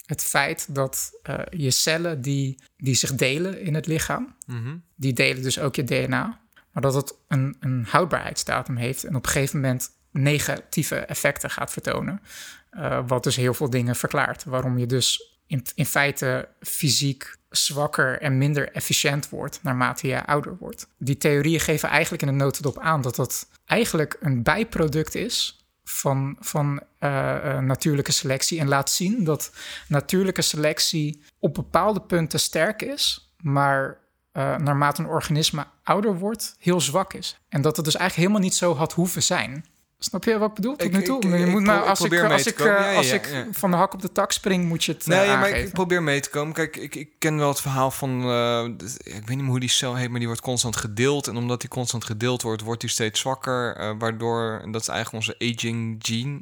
Het feit dat eh, je cellen die, die zich delen in het lichaam, Mhm. die delen dus ook je DNA. Maar dat het een, een houdbaarheidsdatum heeft en op een gegeven moment negatieve effecten gaat vertonen. Eh, wat dus heel veel dingen verklaart. Waarom je dus in, in feite fysiek zwakker en minder efficiënt wordt naarmate je ouder wordt. Die theorieën geven eigenlijk in een notendop aan dat dat eigenlijk een bijproduct is van, van eh, eh, natuurlijke selectie. En laat zien dat natuurlijke selectie op bepaalde punten sterk is, maar eh, naarmate een organisme ouder wordt, heel zwak is. En dat het dus eigenlijk helemaal niet zo had hoeven zijn. Snap je wat ik bedoel? Tot Ik- nu toe. ik- je moet maar als ik, als ik, eh, Ja, ja, als ja, ik ja. van de hak op de tak spring, moet je het Nee, eh, maar ik probeer mee te komen. Kijk, ik, ik ken wel het verhaal van... eh, ik weet niet meer hoe die cel heet, maar die wordt constant gedeeld. En omdat die constant gedeeld wordt, wordt die steeds zwakker. waardoor, en dat is eigenlijk onze aging gene.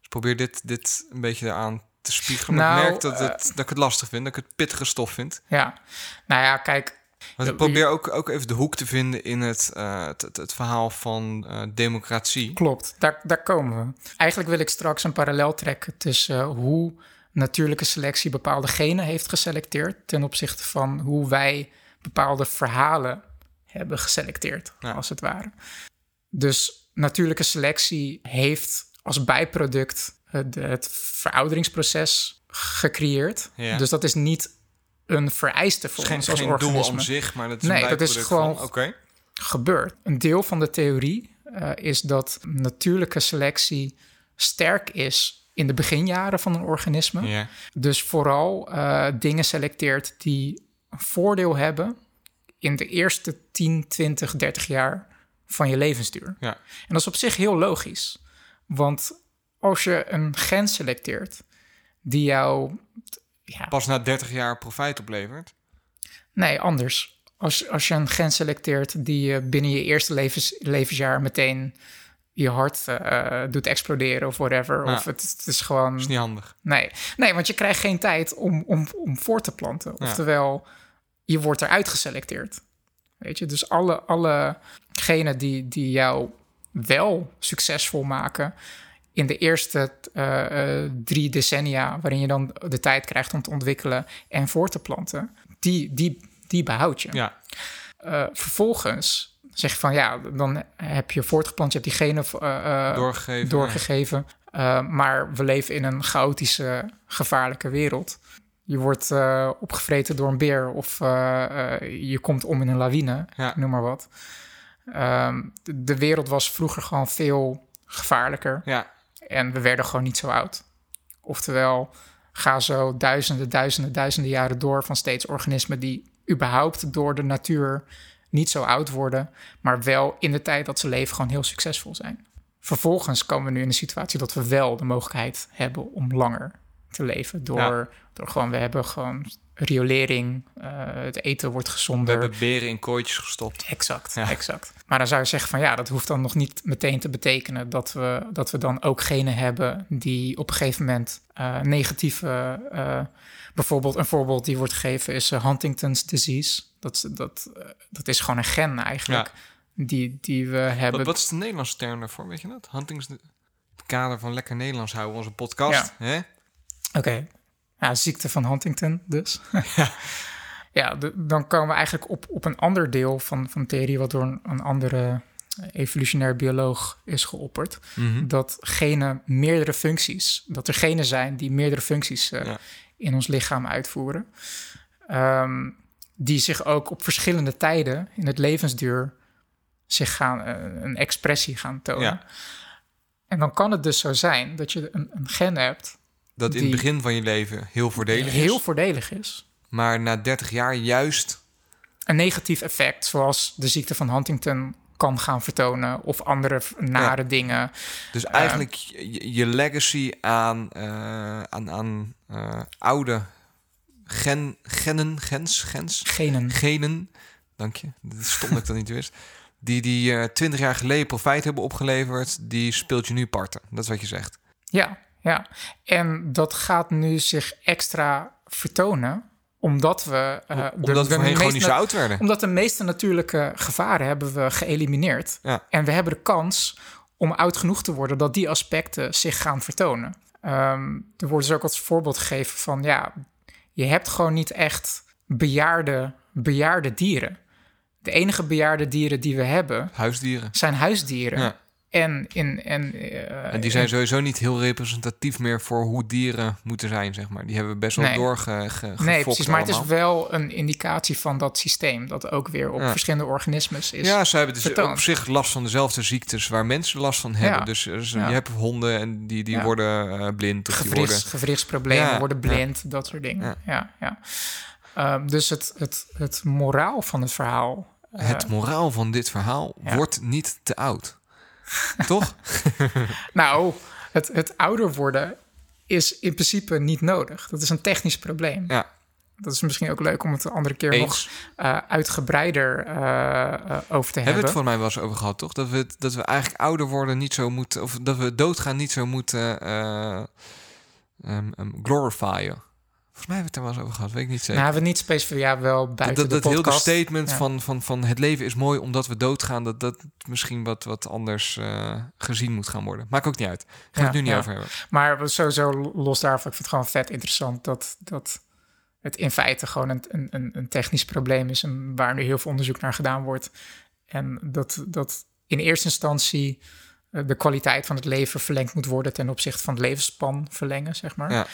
dus probeer dit, dit een beetje eraan te spiegelen. Maar Nou, ik merk dat, het, dat ik het lastig vind, dat ik het pittige stof vind. Ja, nou ja, kijk, Ik probeer ook, ook even de hoek te vinden in het, eh, het, het, het verhaal van eh, democratie. Klopt, daar, daar komen we. Eigenlijk wil ik straks een parallel trekken tussen eh, hoe natuurlijke selectie bepaalde genen heeft geselecteerd ten opzichte van hoe wij bepaalde verhalen hebben geselecteerd, Ja. als het ware. Dus natuurlijke selectie heeft als bijproduct het, het verouderingsproces gecreëerd. Ja. Dus dat is niet een vereiste voor ons geen, als geen doel organisme. om zich, maar dat is Nee, dat is gewoon- van, Oké. gebeurt. Een deel van de theorie eh, is dat natuurlijke selectie sterk is in de beginjaren van een organisme. Dus vooral eh, dingen selecteert die een voordeel hebben in de eerste 10, 20, 30 jaar van je levensduur. Ja. En dat is op zich heel logisch. Want als je een gen selecteert die jou. Ja, Pas na 30 jaar profijt oplevert. Nee, anders. Als, als je een gen selecteert die je binnen je eerste levens, levensjaar meteen je hart eh, doet exploderen of whatever. Of het, het is gewoon. Dat is niet handig. Nee. nee, want je krijgt geen tijd om, om, om voor te planten. Ja. Oftewel, je wordt eruit geselecteerd. Weet je, dus alle, alle genen die, die jou wel succesvol maken in de eerste eh, eh, drie decennia, waarin je dan de tijd krijgt om te ontwikkelen en voor te planten, die, die, die behoud je. Ja. Eh, vervolgens zeg je van ja, dan heb je voortgeplant, je hebt die genen Doorgegeven. doorgegeven. Maar we leven in een chaotische, gevaarlijke wereld. Je wordt opgevreten door een beer of je komt om in een lawine, Ja. noem maar wat. Um, de, de, wereld was vroeger gewoon veel gevaarlijker Ja. En we werden gewoon niet zo oud. Oftewel, ga zo duizenden, duizenden, duizenden jaren door van steeds organismen die überhaupt door de natuur niet zo oud worden, maar wel in de tijd dat ze leven gewoon heel succesvol zijn. Vervolgens komen we nu in de situatie dat we wel de mogelijkheid hebben om langer te leven. Door, Ja. door gewoon, we hebben gewoon riolering, uh, het eten wordt We gezonder. hebben beren in kooitjes gestopt. Exact, Ja. exact. Maar dan zou je zeggen van ja, dat hoeft dan nog niet meteen te betekenen dat we, dat we dan ook genen hebben die op een gegeven moment uh, negatieve. Uh, bijvoorbeeld, een voorbeeld die wordt gegeven is uh, Huntington's disease. Dat, dat, dat is gewoon een gen eigenlijk. Die, die we hebben. Wat, wat is de Nederlandse term daarvoor? Weet je dat? Huntings. Het kader van lekker Nederlands houden, onze podcast. Oké. Okay. Ja, ziekte van Huntington dus. (laughs) ja, ja de, dan komen we eigenlijk op, op een ander deel van, van theorie... wat door een, een andere evolutionair bioloog is geopperd. Mhm. Dat genen meerdere functies... dat er genen zijn die meerdere functies uh, ja. in ons lichaam uitvoeren. Um, die zich ook op verschillende tijden in het levensduur... zich gaan, uh, een expressie gaan tonen. Ja. En dan kan het dus zo zijn dat je een, een gen hebt dat in het begin van je leven heel voordelig heel is. Heel voordelig is. Maar na 30 jaar juist... Een negatief effect, zoals de ziekte van Huntington kan gaan vertonen... of andere nare ja. dingen. Dus eigenlijk uh, je, je, legacy aan, uh, aan, aan uh, oude gen, genen, gens, gens? Genen. Genen, dank je. Dat stond dat ik dat niet wist. Die die uh, 20 jaar geleden profijt hebben opgeleverd... die speelt je nu parten. Dat is wat je zegt. Ja, ja, en dat gaat nu zich extra vertonen, omdat we... Uh, omdat de, we gewoon niet zo oud werden. Omdat de meeste natuurlijke gevaren hebben we geëlimineerd. Ja. En we hebben de kans om oud genoeg te worden dat die aspecten zich gaan vertonen. Um, er wordt dus ook als voorbeeld gegeven van, ja, je hebt gewoon niet echt bejaarde, bejaarde dieren. De enige bejaarde dieren die we hebben... Huisdieren. Zijn huisdieren. Ja. En, in, en, uh, en die zijn sowieso niet heel representatief meer voor hoe dieren moeten zijn, zeg maar. Die hebben we best wel nee. Nee, precies. Maar allemaal. het is wel een indicatie van dat systeem... dat ook weer op ja. verschillende organismes is Ja, ze hebben dus vertoond. op zich last van dezelfde ziektes... waar mensen last van hebben. Ja. Dus, dus ja. je hebt honden en die, die worden uh, blind. Of worden... Gewrichtsproblemen worden blind, dat soort dingen. Ja, ja. Um, dus het, het, het moraal van het verhaal... Uh, het moraal van dit verhaal wordt niet te oud. Toch? (laughs) nou, het, het ouder worden is in principe niet nodig. Dat is een technisch probleem. Ja. Dat is misschien ook leuk om het een andere keer Eens. nog uh, uitgebreider uh, over te hebben. Hebben we het voor mij wel eens over gehad, toch? Dat we, dat we eigenlijk ouder worden niet zo moeten... of dat we doodgaan niet zo moeten um, um, glorifyen. Volgens mij hebben we het er wel eens over gehad, weet ik niet zeker. Nou, we niet specifiek, ja, wel buiten dat, dat, de dat podcast. hele statement ja. van, van, van het leven is mooi omdat we doodgaan... dat dat misschien wat, wat anders uh, gezien moet gaan worden. Maakt ook niet uit. Gaan we ja, het nu niet ja. over hebben. Maar sowieso los daarvan, ik vind het gewoon vet interessant... dat, dat het in feite gewoon een, een, een technisch probleem is... en waar nu heel veel onderzoek naar gedaan wordt. En dat, dat in eerste instantie eh, de kwaliteit van het leven verlengd moet worden ten opzichte van het levensspan verlengen, zeg maar. Ja.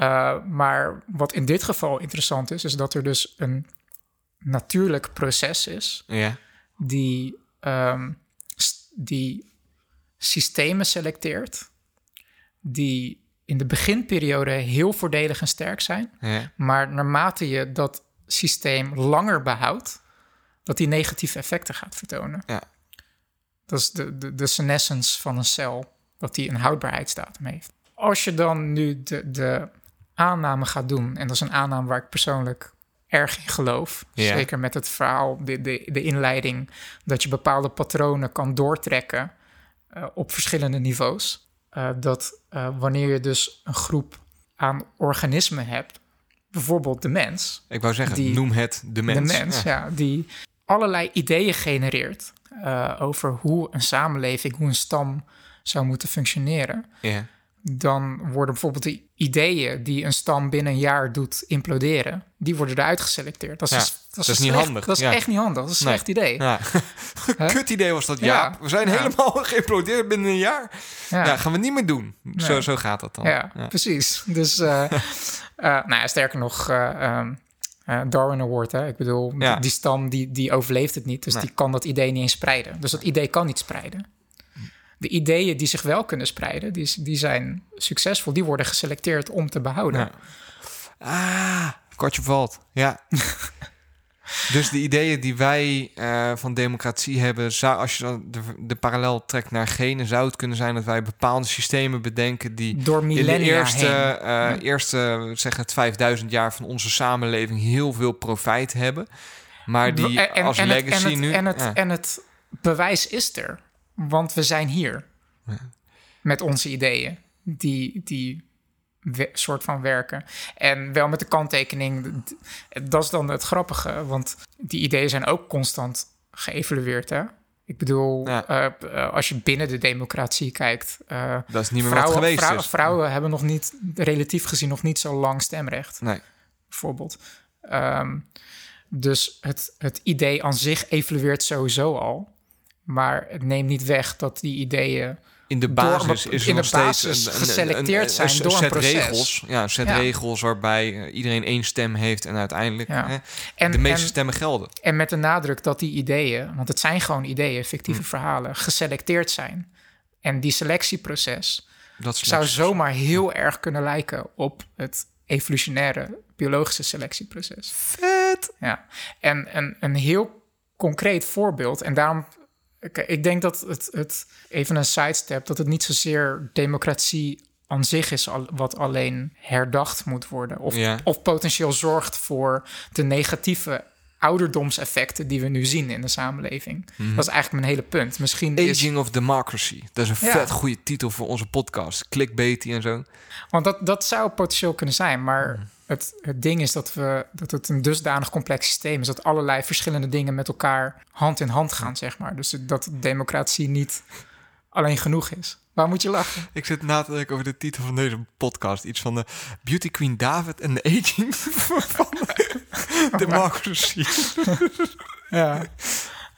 Uh, maar wat in dit geval interessant is, is dat er dus een natuurlijk proces is Ja. die, ehm, die systemen selecteert, die in de beginperiode heel voordelig en sterk zijn, Ja. maar naarmate je dat systeem langer behoudt, dat die negatieve effecten gaat vertonen. Ja. Dat is de, de, de senescence van een cel, dat die een houdbaarheidsdatum heeft. Als je dan nu de, de aanname gaat doen, en dat is een aanname waar ik persoonlijk erg in geloof, zeker met het verhaal, de, de, de inleiding, dat je bepaalde patronen kan doortrekken eh, op verschillende niveaus. Eh, dat eh, wanneer je dus een groep aan organismen hebt, bijvoorbeeld de mens, Ik wou zeggen, Die- noem het de mens. de mens, Ja. ja. die allerlei ideeën genereert over hoe een samenleving, hoe een stam zou moeten functioneren. Ja. Dan worden bijvoorbeeld de ideeën die een stam binnen een jaar doet imploderen, die worden eruit geselecteerd. Dat is, Ja, dat is, dat niet handig, Dat is ja. echt niet handig. Dat is een Nee. slecht idee. Ja. (laughs) Kut idee was dat, Ja. We zijn helemaal (laughs) geïmplodeerd binnen een jaar. Ja. Gaan we niet meer doen. Zo, Nee. zo gaat dat dan. Ja, precies. Dus, eh (laughs) eh, nou ja, sterker nog, eh, ehm, eh, Darwin Award, hè? ik bedoel, die, die stam die, die overleeft het niet, dus Nee. die kan dat idee niet eens spreiden. Dus dat idee kan niet spreiden. De ideeën die zich wel kunnen spreiden, die, die zijn succesvol, die worden geselecteerd om te behouden. Ja. Ah, kwartje valt. Ja. (laughs) dus de ideeën die wij eh, van democratie hebben, zou, als je dan de, de parallel trekt naar genen, zou het kunnen zijn dat wij bepaalde systemen bedenken die Door in de eerste, heen. eh, eerste zeg het 5000 jaar van onze samenleving heel veel profijt hebben. Maar die En- als en het- legacy en het, nu... En het, ja. en het bewijs is er, want we zijn hier met onze ideeën die, die soort van werken. En wel met de kanttekening, dat is dan het grappige, want die ideeën zijn ook constant geëvalueerd. Hè? Ik bedoel, Ja. eh, eh, als je binnen de democratie kijkt, eh, dat is niet meer wat vrouwen, geweest vrou- is. vrouwen hebben nog niet, relatief gezien, nog niet zo lang stemrecht Nee. bijvoorbeeld. Ehm, dus het, het idee aan zich evalueert sowieso al. Maar het neemt niet weg dat die ideeën In de Door- basis is er in de nog steeds basis geselecteerd zijn door een set proces. regels. Ja, een set Ja. regels waarbij eh, iedereen één stem heeft en uiteindelijk Ja. hè, En, de meeste en, stemmen gelden. en met de nadruk dat die ideeën, want het zijn gewoon ideeën, fictieve Hm. verhalen, geselecteerd zijn. En die selectieproces Dat zou zomaar heel erg kunnen lijken op het evolutionaire biologische selectieproces. vet. Ja, en een, een heel concreet voorbeeld. En daarom, kijk, ik denk dat het, het, even een sidestep, dat het niet zozeer democratie aan zich is al, wat alleen herdacht moet worden. Of, Ja. of potentieel zorgt voor de negatieve ouderdomseffecten die we nu zien in de samenleving. Dat is eigenlijk mijn hele punt. Misschien is, Aging of Democracy. Dat is een Ja. vet goede titel voor onze podcast. Clickbaity en zo. Want dat, dat zou potentieel kunnen zijn. Maar Hmm. Het, het ding is dat, we, dat het een dusdanig complex systeem is... dat allerlei verschillende dingen met elkaar hand in hand gaan, zeg maar. Dus dat democratie niet alleen genoeg is. Waar moet je lachen? Ik zit na te denken over de titel van deze podcast. Iets van de Beauty Queen David en de aging van (laughs) Democracy. Ja.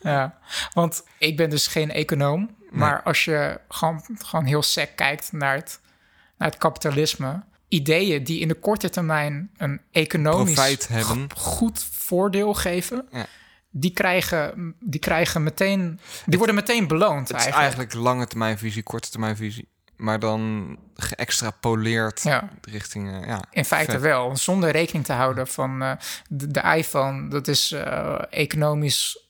ja, want ik ben dus geen econoom. Maar als je gewoon, gewoon heel sec kijkt naar het, naar het kapitalisme... ideeën die in de korte termijn een economisch hebben. goed voordeel geven... Ja. Die krijgen, die krijgen meteen, die worden meteen beloond Het is eigenlijk. eigenlijk lange termijn visie, korte termijn visie. Maar dan geëxtrapoleerd Ja. richting... eh, ja, In feite vet. wel, zonder rekening te houden van eh, de, de iPhone. Dat is eh, economisch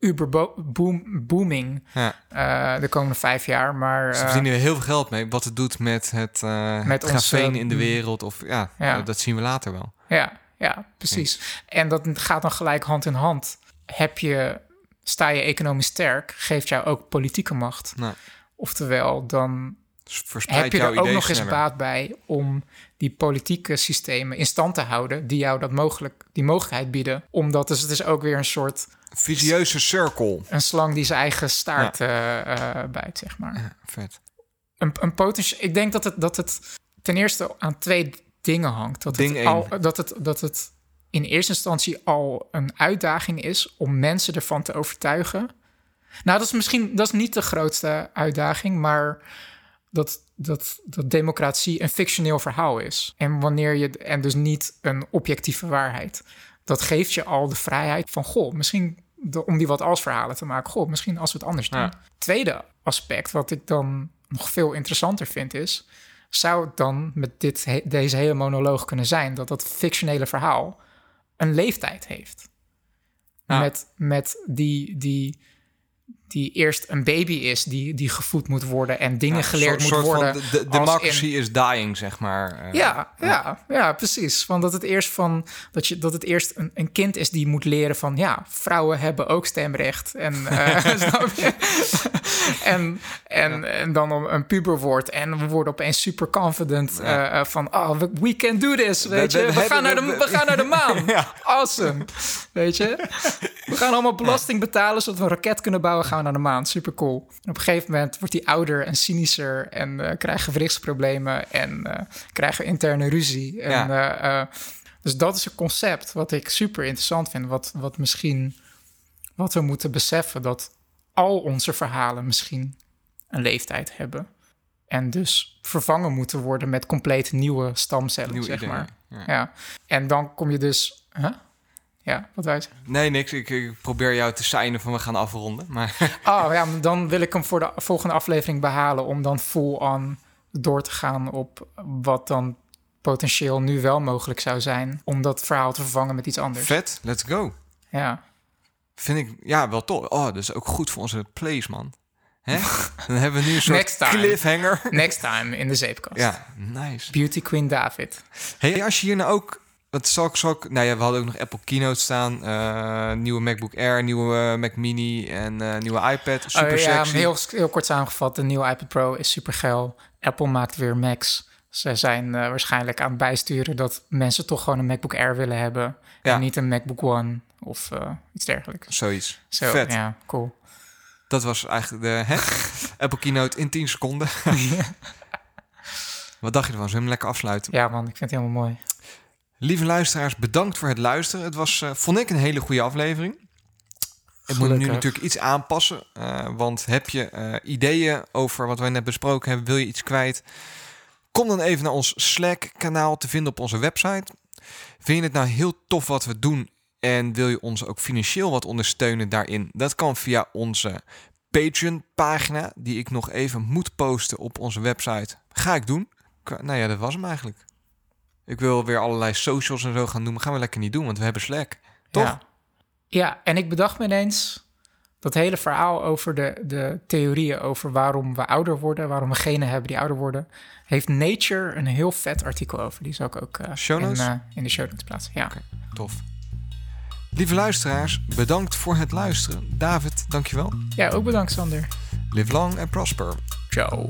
uber bo- boom, booming Ja. eh, de komende vijf jaar. Maar Ze eh, verdienen heel veel geld mee. Wat het doet met het, Met het onze- grafeen in de wereld. Of, ja, Ja. dat zien we later wel. ja, ja, precies. En dat gaat dan gelijk hand in hand. Heb je, sta je economisch sterk, geeft jou ook politieke macht. Nou, Oftewel, dan verspreid heb je er ook nog eens baat bij om die politieke systemen in stand te houden, die jou dat mogelijk, die mogelijkheid bieden. Omdat dus het is ook weer een soort Visieuze cirkel. een slang die zijn eigen staart eh, eh, bijt, zeg maar. Ja, vet. Een, een potentieel. Ik denk dat het, dat het ten eerste aan twee dingen hangt. Dat Ding het, één. al, dat, het, dat het in eerste instantie al een uitdaging is om mensen ervan te overtuigen Nou, dat is misschien dat is niet de grootste uitdaging, maar dat, dat, dat democratie een fictioneel verhaal is. En wanneer je en dus niet een objectieve waarheid. Dat geeft je al de vrijheid van goh, misschien de, om die wat als verhalen te maken. Goh, misschien als we het anders doen. Ja. Tweede aspect, wat ik dan nog veel interessanter vind, is: zou het dan met dit, he- deze hele monoloog kunnen zijn dat dat fictionele verhaal een leeftijd heeft? Ja. Met, met die, die, die eerst een baby is, die, die gevoed moet worden en dingen Ja, geleerd soort- moet soort worden. De, in- democracy is dying, zeg maar. Eh, ja, ja, ja, precies. Van dat het eerst van dat je dat het eerst een, een kind is die moet leren van ja, vrouwen hebben ook stemrecht en eh, (laughs) (laughs) en, en, en dan een puber wordt en we worden opeens super confident eh, van oh we, we can do this, weet we je? We, gaan naar de we- gaan naar de maan. Ja. Awesome, weet je? We gaan allemaal belasting betalen zodat we een raket kunnen bouwen, gaan we naar de maan. Super cool. En op een gegeven moment wordt hij ouder en cynischer en eh krijgt gewrichtsproblemen en eh krijgen interne ruzie. En, Ja. eh, dus dat is een concept wat ik super interessant vind. Wat, wat misschien wat we moeten beseffen dat al onze verhalen misschien een leeftijd hebben. En dus vervangen moeten worden met compleet nieuwe stamcellen, zeg maar. ja. Ja. En dan kom je dus. Huh? Ja, wat wij zeggen. Nee, niks. Ik, ik probeer jou te seinen van we gaan afronden. Maar (laughs) Oh ja, dan wil ik hem voor de volgende aflevering behalen om dan full on door te gaan op wat dan potentieel nu wel mogelijk zou zijn om dat verhaal te vervangen met iets anders. vet, let's go. Ja. Vind ik, ja, wel tof. Oh, dat is ook goed voor onze plays, man. Hè? (laughs) Dan hebben we nu een soort Next cliffhanger. Next time in de zeepkast. Ja, nice. Beauty Queen David. Hey, als je hier nou ook... Wat zal ik, zal ik, nou ja, we hadden ook nog Apple Keynote staan. eh, nieuwe MacBook Air, nieuwe eh, Mac Mini en eh, nieuwe iPad. Super Oh, ja, sexy. heel, heel kort samengevat, de nieuwe iPad Pro is super geil. Apple maakt weer Macs. Ze zijn waarschijnlijk aan het bijsturen dat mensen toch gewoon een MacBook Air willen hebben. Ja. En niet een MacBook One of iets dergelijks. Zoiets. Zo, Vet. Ja, cool. Dat was eigenlijk de hè? (laughs) Apple Keynote in 10 seconden. (laughs) Wat dacht je ervan? Zullen we hem lekker afsluiten? Ja man, ik vind het helemaal mooi. Lieve luisteraars, bedankt voor het luisteren. Het was, eh, vond ik, een hele goede aflevering. Ik moet nu natuurlijk iets aanpassen. eh, want heb je eh, ideeën over wat wij net besproken hebben? Wil je iets kwijt? Kom dan even naar ons Slack-kanaal te vinden op onze website. Vind je het nou heel tof wat we doen? En wil je ons ook financieel wat ondersteunen daarin? Dat kan via onze Patreon-pagina, die ik nog even moet posten op onze website. Ga ik doen. Nou ja, dat was hem eigenlijk. Ik wil weer allerlei socials en zo gaan doen, maar gaan we lekker niet doen, want we hebben Slack. Toch? Ja. ja, en ik bedacht me ineens dat hele verhaal over de, de theorieën over waarom we ouder worden, waarom we genen hebben die ouder worden, heeft Nature een heel vet artikel over. Die zal ik ook Show in, eh, in de show notes plaatsen. Ja. Tof. Lieve luisteraars, bedankt voor het luisteren. David, dankjewel. ja, ook bedankt Sander. Live long and prosper. Ciao.